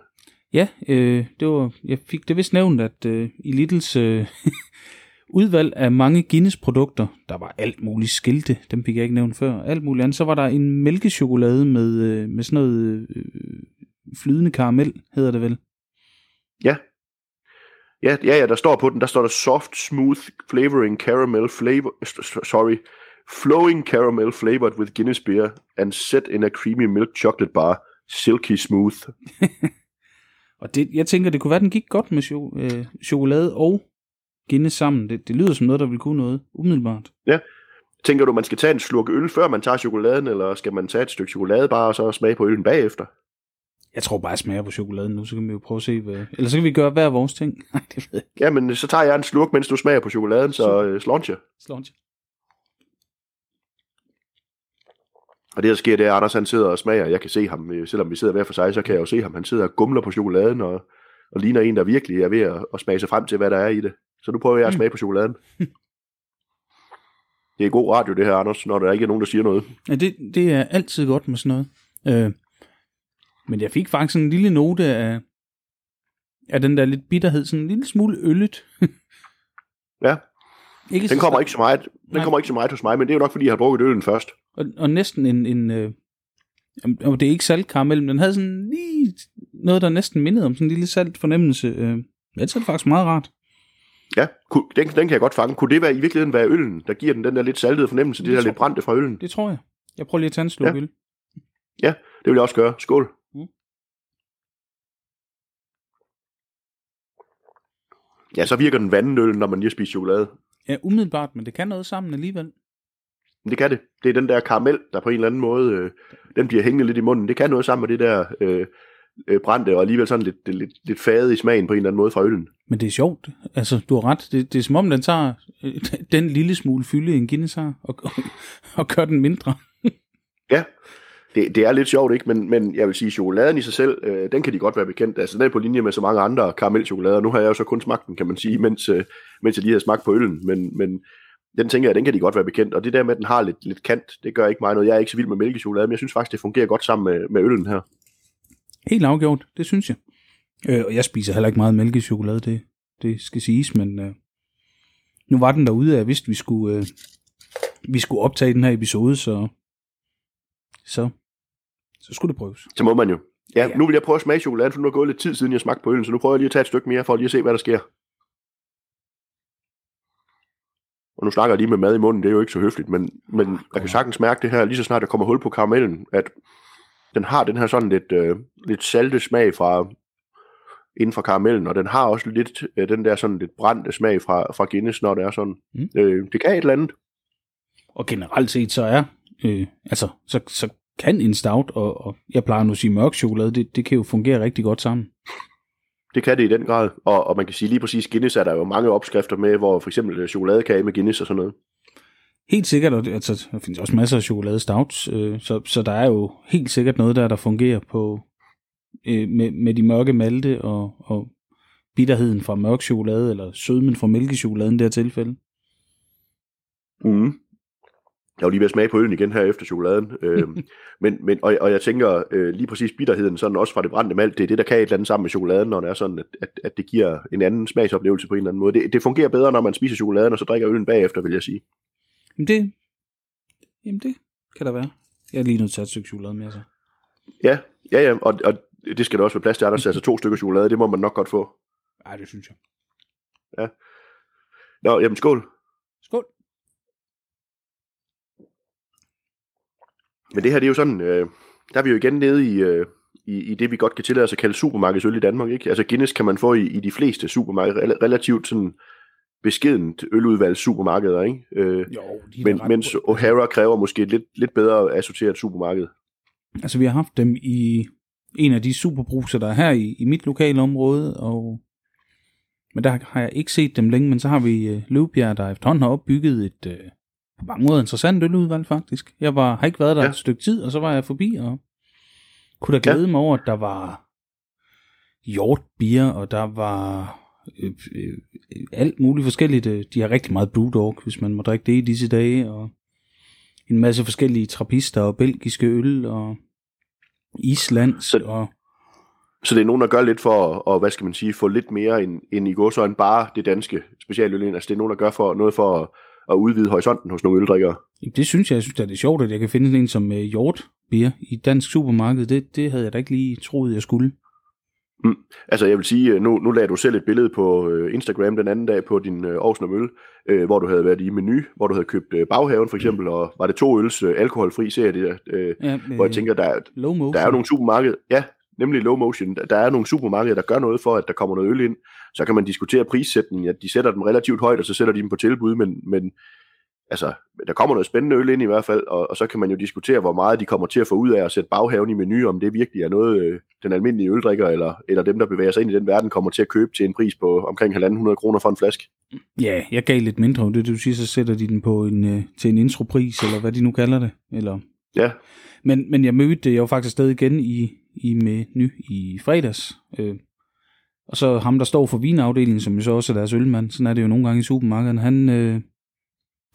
Ja, øh, det var, jeg fik det vist nævnt, at øh, i Littles øh, udvalg af mange Guinness-produkter, der var alt muligt skilte, dem fik jeg ikke nævnt før, alt muligt andet, så var der en mælkechokolade med, øh, med sådan noget øh, flydende karamel, hedder det vel? Ja. Ja, ja, ja, der står på den, der står der soft, smooth, flavoring caramel flavor, sorry, flowing caramel flavored with Guinness beer and set in a creamy milk chocolate bar, silky smooth. og det, jeg tænker, det kunne være, den gik godt med cho- øh, chokolade og Guinness sammen. Det, det lyder som noget, der vil kunne noget, umiddelbart. Ja. Tænker du, man skal tage en slurk øl, før man tager chokoladen, eller skal man tage et stykke chokolade bare, og så smage på øllen bagefter? Jeg tror bare, jeg smager på chokoladen nu, så kan vi jo prøve at se, hvad... Eller så kan vi gøre hver vores ting. Nej, det ved jeg Ja, men så tager jeg en slurk, mens du smager på chokoladen, så uh, sluncher. Sluncher. Og det, der sker, det er, at Anders han sidder og smager. Jeg kan se ham, øh, selvom vi sidder hver for sig, så kan jeg jo se ham. Han sidder og gumler på chokoladen, og, og ligner en, der virkelig er ved at, at smage sig frem til, hvad der er i det. Så nu prøver jeg at smage på chokoladen. Det er god radio, det her, Anders, når der ikke er nogen, der siger noget. Ja, det, det er altid godt med sådan noget. Øh, men jeg fik faktisk en lille note af, af den der lidt bitterhed, sådan en lille smule øllet. ja. Ikke den kommer ikke så meget, den Nej. kommer ikke så meget hos mig, men det er jo nok, fordi jeg har drukket øllen først. Og, og næsten en, en øh, og det er ikke saltkaramel, men den havde sådan lige noget, der næsten mindede om sådan en lille salt fornemmelse. Øh, det er faktisk meget rart. Ja, den, den kan jeg godt fange. Kunne det være, i virkeligheden være øllen, der giver den den der lidt saltede fornemmelse, det, det der tror, lidt brændte fra øllen? Det tror jeg. Jeg prøver lige at tage en slurk ja. øl. Ja, det vil jeg også gøre. Skål. Mm. Ja, så virker den vandøl, når man lige spiser chokolade. Ja, umiddelbart, men det kan noget sammen alligevel. Det kan det. Det er den der karamel, der på en eller anden måde, øh, den bliver hængende lidt i munden. Det kan noget sammen med det der øh, øh, brændte, og alligevel sådan lidt, lidt, lidt fade i smagen på en eller anden måde fra øllen. Men det er sjovt. Altså, du har ret. Det, det er som om, den tager øh, den lille smule fylde, en Guinness har, og, og, og gør den mindre. ja, det, det er lidt sjovt, ikke? Men, men jeg vil sige, chokoladen i sig selv, øh, den kan de godt være bekendt. Altså, den er på linje med så mange andre karamelchokolader. Nu har jeg jo så kun smagt den, kan man sige, mens, øh, mens jeg lige har smagt på øllen. Men, men den tænker jeg, den kan de godt være bekendt. Og det der med, at den har lidt, lidt kant, det gør ikke mig noget. Jeg er ikke så vild med mælkechokolade, men jeg synes faktisk, det fungerer godt sammen med, med øllen her. Helt afgjort, det synes jeg. Øh, og jeg spiser heller ikke meget mælkechokolade, det, det skal siges, men øh, nu var den derude, at jeg vidste, vi skulle, øh, vi skulle optage den her episode, så, så, så skulle det prøves. Så må man jo. Ja, ja. nu vil jeg prøve at smage chokolade, for nu er gået lidt tid siden, jeg smagte på øllen, så nu prøver jeg lige at tage et stykke mere, for lige at se, hvad der sker. Og nu snakker jeg lige med mad i munden, det er jo ikke så høfligt, men, men oh, jeg kan sagtens mærke det her, lige så snart der kommer hul på karamellen, at den har den her sådan lidt, øh, lidt salte smag fra inden for karamellen, og den har også lidt øh, den der sådan lidt brændte smag fra, fra Guinness, når det er sådan. Mm. Øh, det kan et eller andet. Og generelt set så er, øh, altså, så, så kan en stout, og, og jeg plejer nu at sige mørk chokolade, det, det kan jo fungere rigtig godt sammen. Det kan det i den grad, og, og man kan sige lige præcis Guinness er der jo mange opskrifter med, hvor for eksempel øh, chokoladekage med Guinness og sådan noget. Helt sikkert, og det, altså, der findes også masser af chokolade stouts, øh, så, så der er jo helt sikkert noget der, der fungerer på øh, med, med de mørke malte og, og bitterheden fra mørk chokolade, eller sødmen fra mælkechokoladen i det her tilfælde. Mm. Jeg var lige ved at smage på øllen igen her efter chokoladen. Øh, men, men, og, og jeg tænker øh, lige præcis bitterheden, sådan også fra det brændte malt, det er det, der kan et eller andet sammen med chokoladen, når det er sådan, at, at, at det giver en anden smagsoplevelse på en eller anden måde. Det, det fungerer bedre, når man spiser chokoladen, og så drikker øllen bagefter, vil jeg sige. Jamen det, jamen det kan der være. Jeg er lige nødt til at stykke chokolade med, så. Ja, ja, ja, og, og det skal der også være plads til, Anders. altså to stykker chokolade, det må man nok godt få. Nej, det synes jeg. Ja. Nå, jamen. Skål. Men det her, det er jo sådan, øh, der er vi jo igen nede i, øh, i, i det, vi godt kan tillade os at kalde supermarkedsøl i Danmark. Ikke? Altså Guinness kan man få i, i de fleste supermarkeder, relativt sådan beskedent øludvalg supermarkeder, ikke? Øh, jo, de men, mens O'Hara kræver måske et lidt, lidt bedre assorteret supermarked. Altså vi har haft dem i en af de superbruser, der er her i, i mit lokale område, og men der har jeg ikke set dem længe, men så har vi øh, Løvbjerg, der efterhånden har opbygget et øh, på mange måder interessant øludvalg faktisk. Jeg var, har ikke været der ja. et stykke tid, og så var jeg forbi, og kunne da glæde ja. mig over, at der var hjortbier, og der var øh, øh, alt muligt forskelligt. Øh, de har rigtig meget Brewdog, hvis man må drikke det i disse dage, og en masse forskellige trappister og belgiske øl, og islands, så, og... Så det er nogen, der gør lidt for at, hvad skal man sige, få lidt mere end, end i går, så end bare det danske specialøl. Altså det er nogen, der gør for noget for at, at udvide horisonten hos nogle øldrikkere. Det synes jeg, jeg synes, det er sjovt, at jeg kan finde en som uh, hjort beer i dansk supermarked. Det, det havde jeg da ikke lige troet, jeg skulle. Mm. Altså jeg vil sige, øh, nu, nu lagde du selv et billede på øh, Instagram den anden dag på din øh, Aarhus Øl, øh, hvor du havde været i menu, hvor du havde købt øh, baghaven for eksempel, og var det to øls øh, alkoholfri serie, det der, øh, ja, øh, hvor jeg tænker, der, der er jo nogle supermarkeder, ja, nemlig low motion, der er nogle supermarkeder, der gør noget for, at der kommer noget øl ind, så kan man diskutere prissætningen, at de sætter dem relativt højt, og så sætter de dem på tilbud, men, men altså, der kommer noget spændende øl ind i hvert fald, og, og så kan man jo diskutere, hvor meget de kommer til at få ud af at sætte baghaven i menu, om det virkelig er noget, øh, den almindelige øldrikker, eller, eller dem, der bevæger sig ind i den verden, kommer til at købe til en pris på omkring 1.500 kroner for en flaske. Ja, jeg gav lidt mindre, det du siger, så sætter de den på en, øh, til en intropris, eller hvad de nu kalder det. Eller... Ja. Men, men jeg mødte, jeg var faktisk stadig igen i, i menu i fredags, øh, og så ham, der står for vinafdelingen, som jo så også er deres ølmand, sådan er det jo nogle gange i supermarkedet, han, øh,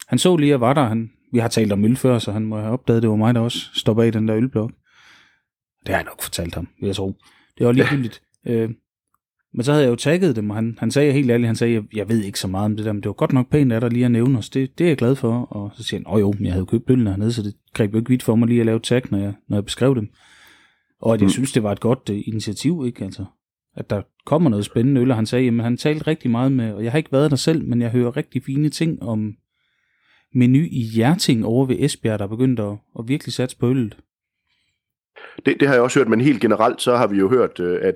han så lige, at var der. Han, vi har talt om øl før, så han må have opdaget, at det var mig, der også står bag den der ølblok. Det har jeg nok fortalt ham, vil jeg tro. Det var ligegyldigt. øh, men så havde jeg jo tagget dem, og han, han sagde helt ærligt, han sagde, jeg, jeg ved ikke så meget om det der, men det var godt nok pænt af dig lige at nævne os. Det, det er jeg glad for. Og så siger han, åh jo, jeg havde købt ølene hernede, så det greb jo ikke vidt for mig lige at lave tag, når jeg, når jeg beskrev dem. Og at jeg mm. synes, det var et godt uh, initiativ, ikke? Altså, at der kommer noget spændende øl, og han sagde, jamen han talte rigtig meget med, og jeg har ikke været der selv, men jeg hører rigtig fine ting om, menu i Hjerting over ved Esbjerg, der er begyndt at, at virkelig satse på øllet. Det, det har jeg også hørt, men helt generelt så har vi jo hørt, øh, at,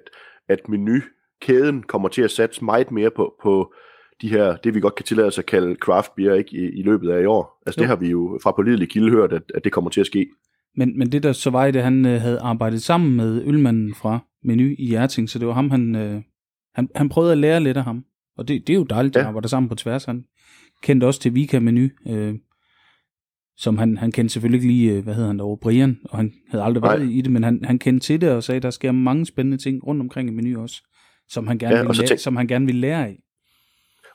at menukæden kommer til at satse meget mere på, på de her, det vi godt kan tillade os at kalde craft beer ikke, i, i løbet af i år. Altså jo. det har vi jo fra pålidelig kilde hørt, at, at det kommer til at ske. Men, men det der så var i det, han øh, havde arbejdet sammen med ølmanden fra Menu i Hjerting, så det var ham, han, øh, han, han prøvede at lære lidt af ham. Og det, det er jo dejligt, at ja. arbejde sammen på tværs. Han, kendte også til Vika Menu, øh, som han, han kendte selvfølgelig ikke lige, øh, hvad hedder han derovre, Brian, og han havde aldrig været Nej. i det, men han, han kendte til det og sagde, at der sker mange spændende ting rundt omkring i Menu også, som han gerne, ja, vil, lære, som han gerne vil lære af.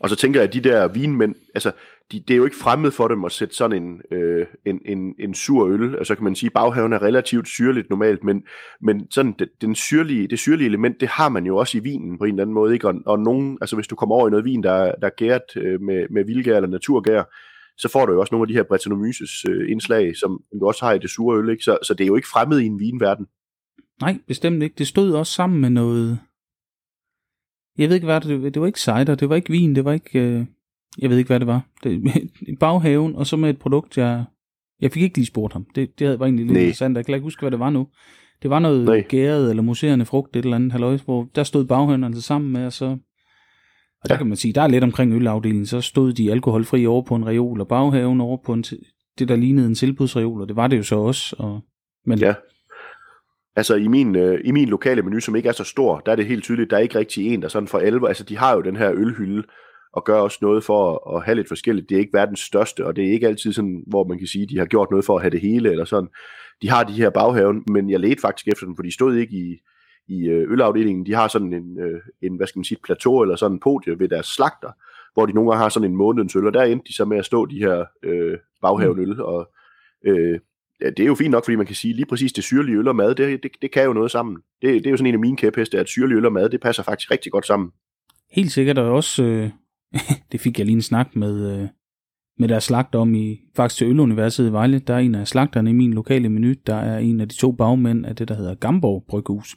Og så tænker jeg, at de der vinmænd, altså, de, det er jo ikke fremmed for dem at sætte sådan en, øh, en, en, en sur øl. Altså kan man sige, at baghaven er relativt syrligt normalt, men, men sådan det, den syrlige, det syrlige element, det har man jo også i vinen på en eller anden måde. Ikke? Og, og nogen, altså hvis du kommer over i noget vin, der, der er gæret øh, med, med vildgær eller naturgær, så får du jo også nogle af de her Brettanomyces øh, indslag, som du også har i det sure øl. Ikke? Så, så det er jo ikke fremmed i en vinverden. Nej, bestemt ikke. Det stod også sammen med noget... Jeg ved ikke, hvad det, det var ikke cider, det var ikke vin, det var ikke... Øh jeg ved ikke, hvad det var. Det, baghaven, og så med et produkt, jeg... Jeg fik ikke lige spurgt ham. Det, det var egentlig lidt Nej. interessant. Jeg kan ikke huske, hvad det var nu. Det var noget Nej. gæret eller muserende frugt, et eller andet halløj, hvor der stod baghaven altså sammen med, og så... Og der ja. kan man sige, der er lidt omkring ølafdelingen, så stod de alkoholfri over på en reol, og baghaven over på en, det, der lignede en tilbudsreol, og det var det jo så også. Og, men, ja. Altså i min, øh, i min lokale menu, som ikke er så stor, der er det helt tydeligt, der er ikke rigtig en, der sådan for alvor, altså de har jo den her ølhylde, og gør også noget for at, have lidt forskelligt. Det er ikke verdens største, og det er ikke altid sådan, hvor man kan sige, at de har gjort noget for at have det hele, eller sådan. De har de her baghaven, men jeg ledte faktisk efter dem, for de stod ikke i, i øh, ølafdelingen. De har sådan en, øh, en hvad skal man sige, et plateau eller sådan en podie ved deres slagter, hvor de nogle gange har sådan en månedens øl, og der endte de så med at stå de her øh, baghavenøl, og øh, det er jo fint nok, fordi man kan sige, lige præcis det syrlige øl og mad, det, det, det kan jo noget sammen. Det, det er jo sådan en af mine kæpheste, at syrlige øl og mad, det passer faktisk rigtig godt sammen. Helt sikkert, og også, øh, det fik jeg lige en snak med, øh, med deres slagter om i, faktisk til Øluniversitetet i Vejle. Der er en af slagterne i min lokale menu, der er en af de to bagmænd af det, der hedder Gamborg Bryghus.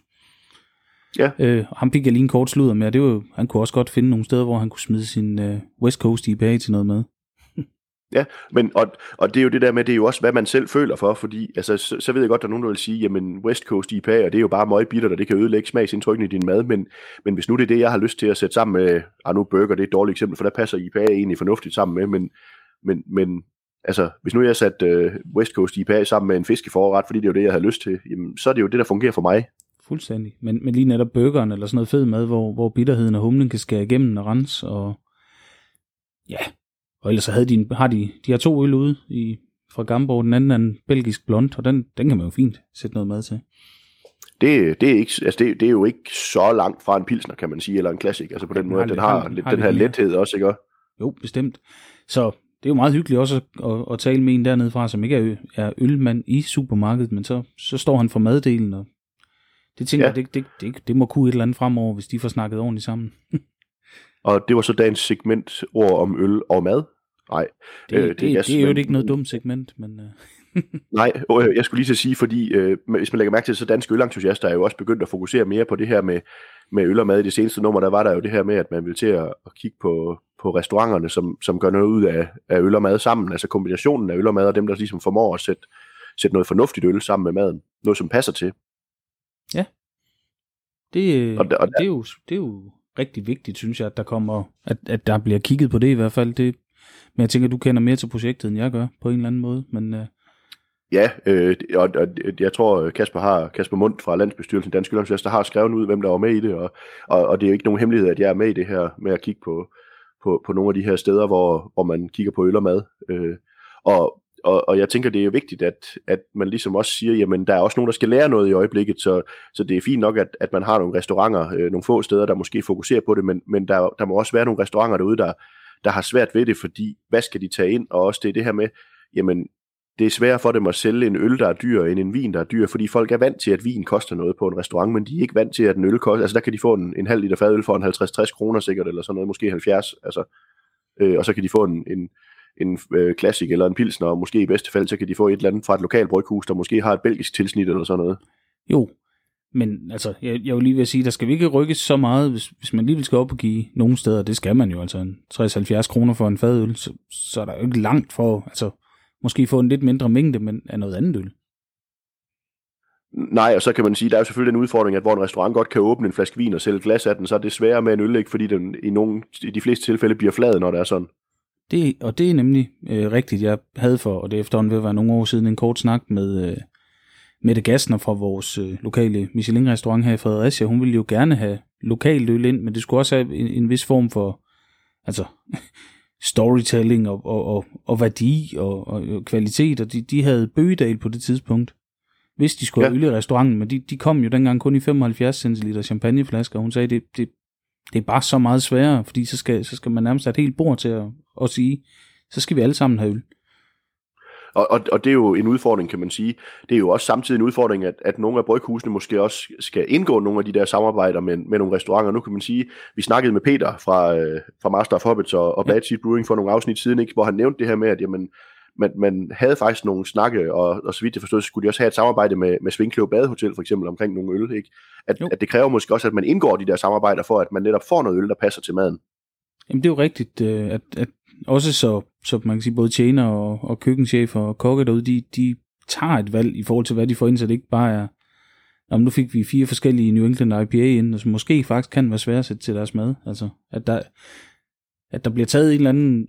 Ja. Øh, ham fik jeg lige en kort sludder med, og det var han kunne også godt finde nogle steder, hvor han kunne smide sin øh, West Coast IPA til noget med. Ja, men, og, og det er jo det der med, det er jo også, hvad man selv føler for, fordi altså, så, så ved jeg godt, der er nogen, der vil sige, jamen West Coast IPA, og det er jo bare meget bitter, og det kan ødelægge smagsindtrykken i din mad, men, men hvis nu det er det, jeg har lyst til at sætte sammen med, ah nu burger, det er et dårligt eksempel, for der passer IPA egentlig fornuftigt sammen med, men, men, men altså, hvis nu jeg har sat øh, West Coast IPA sammen med en fiskeforret, fordi det er jo det, jeg har lyst til, jamen, så er det jo det, der fungerer for mig. Fuldstændig. Men, men lige netop burgeren eller sådan noget fed mad, hvor, hvor bitterheden og humlen kan skære igennem og rense, og ja, og ellers så havde de, har de, de har to øl ude i, fra Gamborg, den anden er en belgisk blond, og den, den kan man jo fint sætte noget mad til. Det, det, er ikke, altså det, det er jo ikke så langt fra en pilsner, kan man sige, eller en classic, altså på den, den måde, har, den har, har, lidt, har den her lethed også, ikke? Jo, bestemt. Så det er jo meget hyggeligt også at, at, at tale med en dernede fra, som ikke er, er ølmand i supermarkedet, men så, så står han for maddelen, og det tænker ja. jeg, det, det, det, det må kunne et eller andet fremover, hvis de får snakket ordentligt sammen. og det var så dagens segment ord om øl og mad. Nej. Det, øh, det, det, det er jo men, ikke noget dumt segment, men... Øh. Nej, øh, jeg skulle lige til at sige, fordi øh, hvis man lægger mærke til, så danske ølentusiaster er jo også begyndt at fokusere mere på det her med, med øl og mad. I det seneste nummer, der var der jo det her med, at man vil til at, at kigge på, på restauranterne, som, som gør noget ud af, af øl og mad sammen. Altså kombinationen af øl og mad, og dem, der ligesom formår at sætte, sætte noget fornuftigt øl sammen med maden. Noget, som passer til. Ja. Det, og der, og der, det, er, jo, det er jo rigtig vigtigt, synes jeg, at der kommer, at, at der bliver kigget på det i hvert fald. Det, men jeg tænker, du kender mere til projektet, end jeg gør, på en eller anden måde. Men, øh... Ja, øh, og, og jeg tror, Kasper har Kasper Mundt fra Landsbestyrelsen Dansk der har skrevet ud, hvem der var med i det, og, og, og det er jo ikke nogen hemmelighed, at jeg er med i det her med at kigge på, på, på nogle af de her steder, hvor, hvor man kigger på øl og mad. Øh, og, og, og jeg tænker, det er vigtigt, at, at man ligesom også siger, jamen der er også nogen, der skal lære noget i øjeblikket, så, så det er fint nok, at, at man har nogle restauranter, øh, nogle få steder, der måske fokuserer på det, men, men der, der må også være nogle restauranter derude, der, der har svært ved det, fordi hvad skal de tage ind? Og også det, det her med, jamen det er sværere for dem at sælge en øl, der er dyr, end en vin, der er dyr, fordi folk er vant til, at vin koster noget på en restaurant, men de er ikke vant til, at en øl koster, altså der kan de få en, en halv liter fadøl for en 50-60 kroner sikkert, eller sådan noget, måske 70, altså, øh, og så kan de få en, en, en øh, klassik eller en pilsner, og måske i bedste fald, så kan de få et eller andet fra et lokalt bryghus, der måske har et belgisk tilsnit eller sådan noget. Jo, men altså, jeg, jeg vil lige vil sige, der skal vi ikke rykkes så meget, hvis, hvis man lige vil skal op og give nogle steder, det skal man jo altså, en 60-70 kroner for en fadøl, så, så er der jo ikke langt for, altså, måske få en lidt mindre mængde, men af noget andet øl. Nej, og så kan man sige, der er jo selvfølgelig den udfordring, at hvor en restaurant godt kan åbne en flaske vin og sælge glas af den, så er det sværere med en øl, ikke, fordi den i, nogle, i de fleste tilfælde bliver flad, når det er sådan. Det, og det er nemlig øh, rigtigt, jeg havde for, og det efterhånden vil være nogle år siden, en kort snak med øh, Mette Gassner fra vores øh, lokale Michelin-restaurant her i Fredericia. Hun ville jo gerne have lokalt øl ind, men det skulle også have en, en vis form for altså, storytelling og, og, og, og værdi og, og kvalitet, og de, de havde bøgedal på det tidspunkt, hvis de skulle ja. have øl i restauranten, men de, de kom jo dengang kun i 75 centiliter champagneflasker, og hun sagde, det, det, det er bare så meget sværere, fordi så skal, så skal man nærmest have et helt bord til at, at sige, så skal vi alle sammen have øl. Og, og, og det er jo en udfordring, kan man sige. Det er jo også samtidig en udfordring, at, at nogle af bryghusene måske også skal indgå nogle af de der samarbejder med, med nogle restauranter. Nu kan man sige, vi snakkede med Peter fra, øh, fra Master of Hobbits og, og Bad Seed Brewing for nogle afsnit siden, ikke, hvor han nævnte det her med, at jamen, man, man havde faktisk nogle snakke, og, og så vidt jeg forstod, så skulle de også have et samarbejde med, med Svinkløv Badehotel for eksempel omkring nogle øl. Ikke? At, at det kræver måske også, at man indgår de der samarbejder for, at man netop får noget øl, der passer til maden. Jamen det er jo rigtigt, øh, at, at også så, så man kan sige, både tjener og, og køkkenchef og kokke derude, de, de tager et valg i forhold til, hvad de får ind, så det ikke bare er, Jamen, nu fik vi fire forskellige New England IPA ind, som måske faktisk kan være svære at sætte til deres mad. Altså, at der, at der bliver taget en eller anden,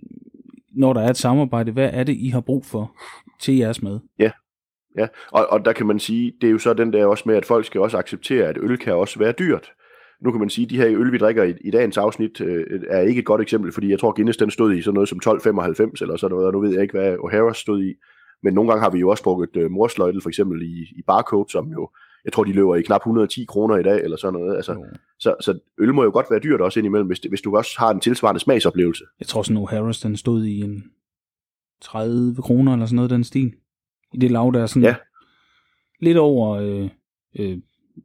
når der er et samarbejde, hvad er det, I har brug for til jeres mad? Ja, ja. Og, og der kan man sige, det er jo så den der også med, at folk skal også acceptere, at øl kan også være dyrt nu kan man sige, at de her øl, vi drikker i, i dagens afsnit, øh, er ikke et godt eksempel, fordi jeg tror, Guinness den stod i sådan noget som 12,95 eller sådan noget, og nu ved jeg ikke, hvad O'Hara stod i. Men nogle gange har vi jo også drukket øh, morsløjtel, for eksempel i, i barcode, som jo, jeg tror, de løber i knap 110 kroner i dag, eller sådan noget. Altså, mm. så, så øl må jo godt være dyrt også indimellem, hvis, hvis du også har en tilsvarende smagsoplevelse. Jeg tror sådan, O'Hara's, den stod i en 30 kroner eller sådan noget, den stil. I det lav, der er sådan ja. lidt over øh, øh,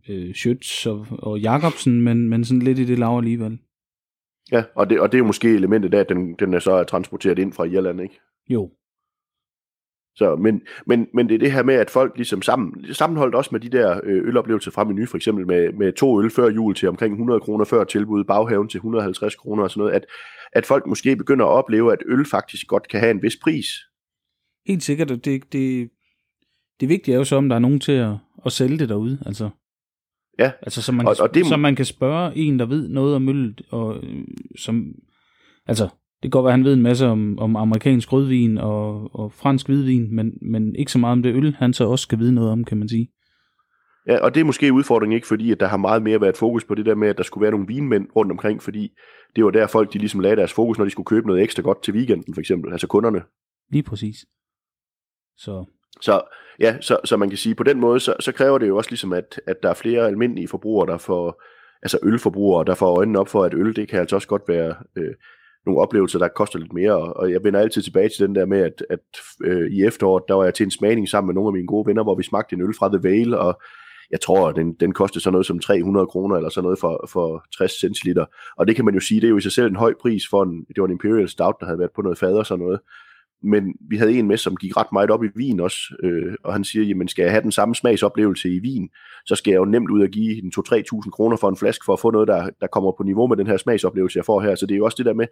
øh, Schütz og, og Jacobsen, men, men sådan lidt i det lav alligevel. Ja, og det, og det er jo måske elementet af, at den, den er så er transporteret ind fra Irland, ikke? Jo. Så, men, men, men det er det her med, at folk ligesom sammen, sammenholdt også med de der øh, øloplevelser fra menu, for eksempel med, med to øl før jul til omkring 100 kroner før tilbud, baghaven til 150 kroner og sådan noget, at, at folk måske begynder at opleve, at øl faktisk godt kan have en vis pris. Helt sikkert, det, det, det vigtige er jo så, om der er nogen til at, at sælge det derude, altså. Ja. Altså, så man, og, kan, og det, så man kan spørge en, der ved noget om øl, og øh, som, altså, det kan godt være, at han ved en masse om, om amerikansk rødvin og, og fransk hvidvin, men, men ikke så meget om det øl, han så også skal vide noget om, kan man sige. Ja, og det er måske udfordringen ikke, fordi at der har meget mere været fokus på det der med, at der skulle være nogle vinmænd rundt omkring, fordi det var der folk, de ligesom lagde deres fokus, når de skulle købe noget ekstra godt til weekenden, for eksempel, altså kunderne. Lige præcis. Så, så ja, så, så man kan sige, på den måde, så, så kræver det jo også ligesom, at, at der er flere almindelige forbrugere, der får, altså ølforbrugere, der får øjnene op for, at øl, det kan altså også godt være øh, nogle oplevelser, der koster lidt mere, og jeg vender altid tilbage til den der med, at, at øh, i efteråret, der var jeg til en smagning sammen med nogle af mine gode venner, hvor vi smagte en øl fra The Vale, og jeg tror, den, den kostede sådan noget som 300 kroner, eller sådan noget for, for 60 centiliter, og det kan man jo sige, det er jo i sig selv en høj pris for en, det var en Imperial Stout, der havde været på noget fader og sådan noget, men vi havde en med, som gik ret meget op i vin også, øh, og han siger, jamen skal jeg have den samme smagsoplevelse i vin, så skal jeg jo nemt ud og give en 2-3.000 kroner for en flaske, for at få noget, der, der kommer på niveau med den her smagsoplevelse, jeg får her. Så det er jo også det der med,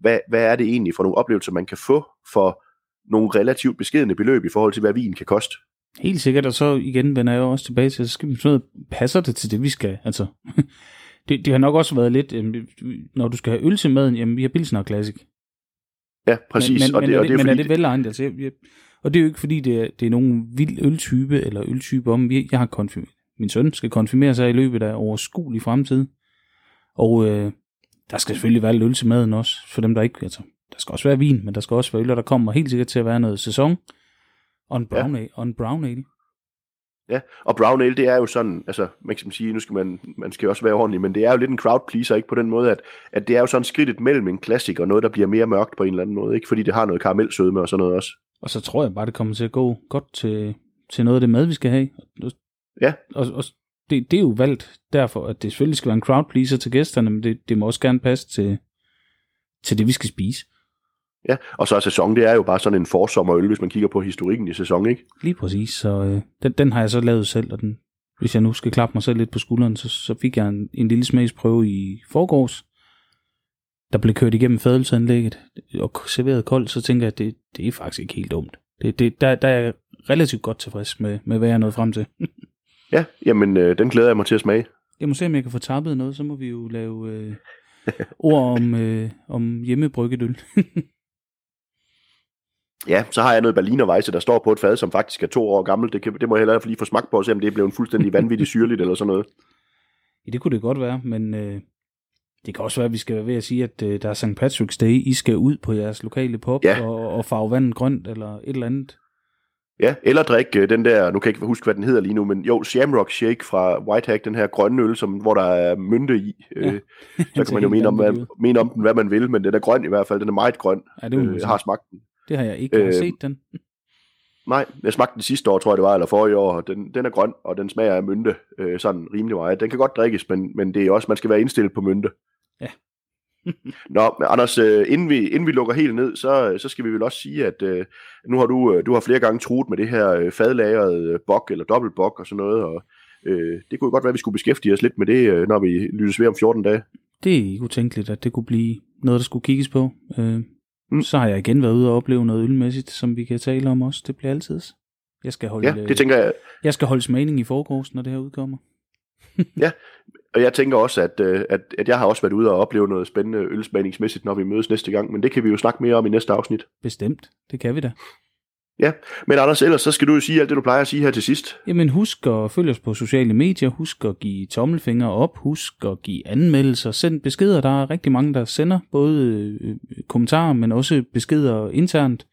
hvad, hvad er det egentlig for nogle oplevelser, man kan få for nogle relativt beskedende beløb i forhold til, hvad vin kan koste. Helt sikkert, og så igen vender jeg jo også tilbage til, så skal vi sådan noget, passer det til det, vi skal? Altså, det, det har nok også været lidt, øh, når du skal have øl til maden, jamen vi har Pilsner Classic. Ja, præcis. Men, men, og det, og det er, men fordi... er det velegnet? Altså, jeg, jeg, og det er jo ikke fordi, det er, det er nogen vild øltype eller øltype om. Jeg har konfirmeret. Min søn skal konfirmere sig i løbet af overskuelig fremtid. Og øh, der skal selvfølgelig være øl til maden også, for dem der ikke, altså, der skal også være vin, men der skal også være øl, og der kommer helt sikkert til at være noget sæson. Og en brown, ja. ale, og en brown ale. Ja, og brown ale, det er jo sådan, altså, man kan sige, nu skal man, man skal også være ordentlig, men det er jo lidt en crowd pleaser, ikke på den måde, at, at det er jo sådan skridtet mellem en klassik og noget, der bliver mere mørkt på en eller anden måde, ikke fordi det har noget karamelsødme og sådan noget også. Og så tror jeg bare, det kommer til at gå godt til, til noget af det mad, vi skal have. Ja. Og, og det, det er jo valgt derfor, at det selvfølgelig skal være en crowd pleaser til gæsterne, men det, det må også gerne passe til, til det, vi skal spise. Ja, og så er sæson, det er jo bare sådan en forsommerøl, hvis man kigger på historikken i sæson, ikke? Lige præcis, så øh, den, den har jeg så lavet selv, og den, hvis jeg nu skal klappe mig selv lidt på skulderen, så, så fik jeg en, en lille smagsprøve i forgårs, der blev kørt igennem fadelsanlægget og serveret koldt, så tænker jeg, at det, det er faktisk ikke helt dumt. Det, det, der, der er jeg relativt godt tilfreds med, med hvad jeg er nået frem til. ja, jamen øh, den glæder jeg mig til at smage. Jeg må se, om jeg kan få tappet noget, så må vi jo lave øh, ord om, øh, om hjemmebrygget øl. Ja, så har jeg noget Berliner Weisse, der står på et fad, som faktisk er to år gammelt. Det, kan, det må jeg heller lige få smagt på, og se om det er blevet fuldstændig vanvittigt syrligt eller sådan noget. Ja, det kunne det godt være, men øh, det kan også være, at vi skal være ved at sige, at øh, der er St. Patrick's Day. I skal ud på jeres lokale pop ja. og, og farve vandet grønt eller et eller andet. Ja, eller drikke øh, den der, nu kan jeg ikke huske, hvad den hedder lige nu, men jo, Shamrock Shake fra Whitehack, den her grønne øl, som, hvor der er mynte i. Ja. Øh, så kan man jo mene om, hvad, mene om den, hvad man vil, men den er grøn i hvert fald, den er meget grøn. Ja, det øh, har smagt den. Det har jeg ikke øh, set den. Nej, jeg smagte den sidste år, tror jeg det var, eller forrige år. Den, den er grøn, og den smager af mynte, øh, sådan rimelig meget. Den kan godt drikkes, men, men det er også, man skal være indstillet på mynte. Ja. Nå, men Anders, øh, inden, vi, inden vi lukker helt ned, så, så skal vi vel også sige, at øh, nu har du, øh, du har flere gange truet med det her øh, fadlagrede bok eller dobbeltbok og sådan noget, og øh, det kunne godt være, at vi skulle beskæftige os lidt med det, når vi lyttes ved om 14 dage. Det er ikke utænkeligt, at det kunne blive noget, der skulle kigges på. Øh, Mm. Så har jeg igen været ude og opleve noget ølmæssigt, som vi kan tale om også. Det bliver altid. Jeg skal holde, ja, det tænker jeg. Jeg skal holde smagning i forgårs, når det her udkommer. ja, og jeg tænker også, at, øh, at, at jeg har også været ude og opleve noget spændende ølsmagningsmæssigt, når vi mødes næste gang, men det kan vi jo snakke mere om i næste afsnit. Bestemt, det kan vi da. Ja, men Anders, ellers så skal du jo sige alt det, du plejer at sige her til sidst. Jamen husk at følge os på sociale medier, husk at give tommelfinger op, husk at give anmeldelser, send beskeder. Der er rigtig mange, der sender både øh, kommentarer, men også beskeder internt.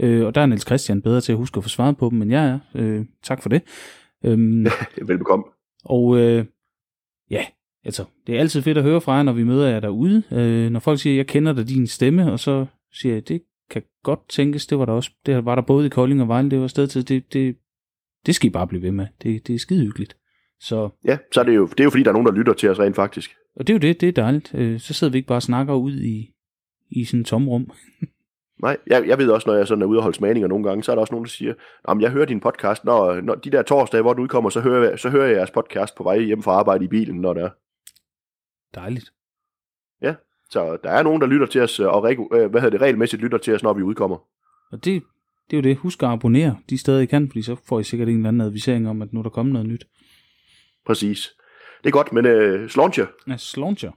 Øh, og der er Niels Christian bedre til at huske at få svaret på dem, end jeg er. Øh, tak for det. Øhm, Velbekomme. Og øh, ja, altså, det er altid fedt at høre fra jer, når vi møder jer derude. Øh, når folk siger, jeg kender dig din stemme, og så siger jeg, det kan godt tænkes, det var der også, det var der både i Kolding og Vejle, det var sted til, det, det, det skal I bare blive ved med. Det, det er skide hyggeligt. Så, ja, så er det, jo, det er jo fordi, der er nogen, der lytter til os rent faktisk. Og det er jo det, det er dejligt. Øh, så sidder vi ikke bare og snakker ud i, i sådan et tomrum. Nej, jeg, jeg ved også, når jeg sådan er ude og holde smagninger nogle gange, så er der også nogen, der siger, at jeg hører din podcast, når, når de der torsdage, hvor du udkommer, så hører, jeg, så hører jeg jeres podcast på vej hjem fra arbejde i bilen, når det er. Dejligt. Så der er nogen, der lytter til os, og regu- øh, hvad hedder det, regelmæssigt lytter til os, når vi udkommer. Og det, det er jo det. Husk at abonnere de steder, I kan, fordi så får I sikkert en eller anden advisering om, at nu er der kommet noget nyt. Præcis. Det er godt, men øh, slauncher. Ja, slauncher.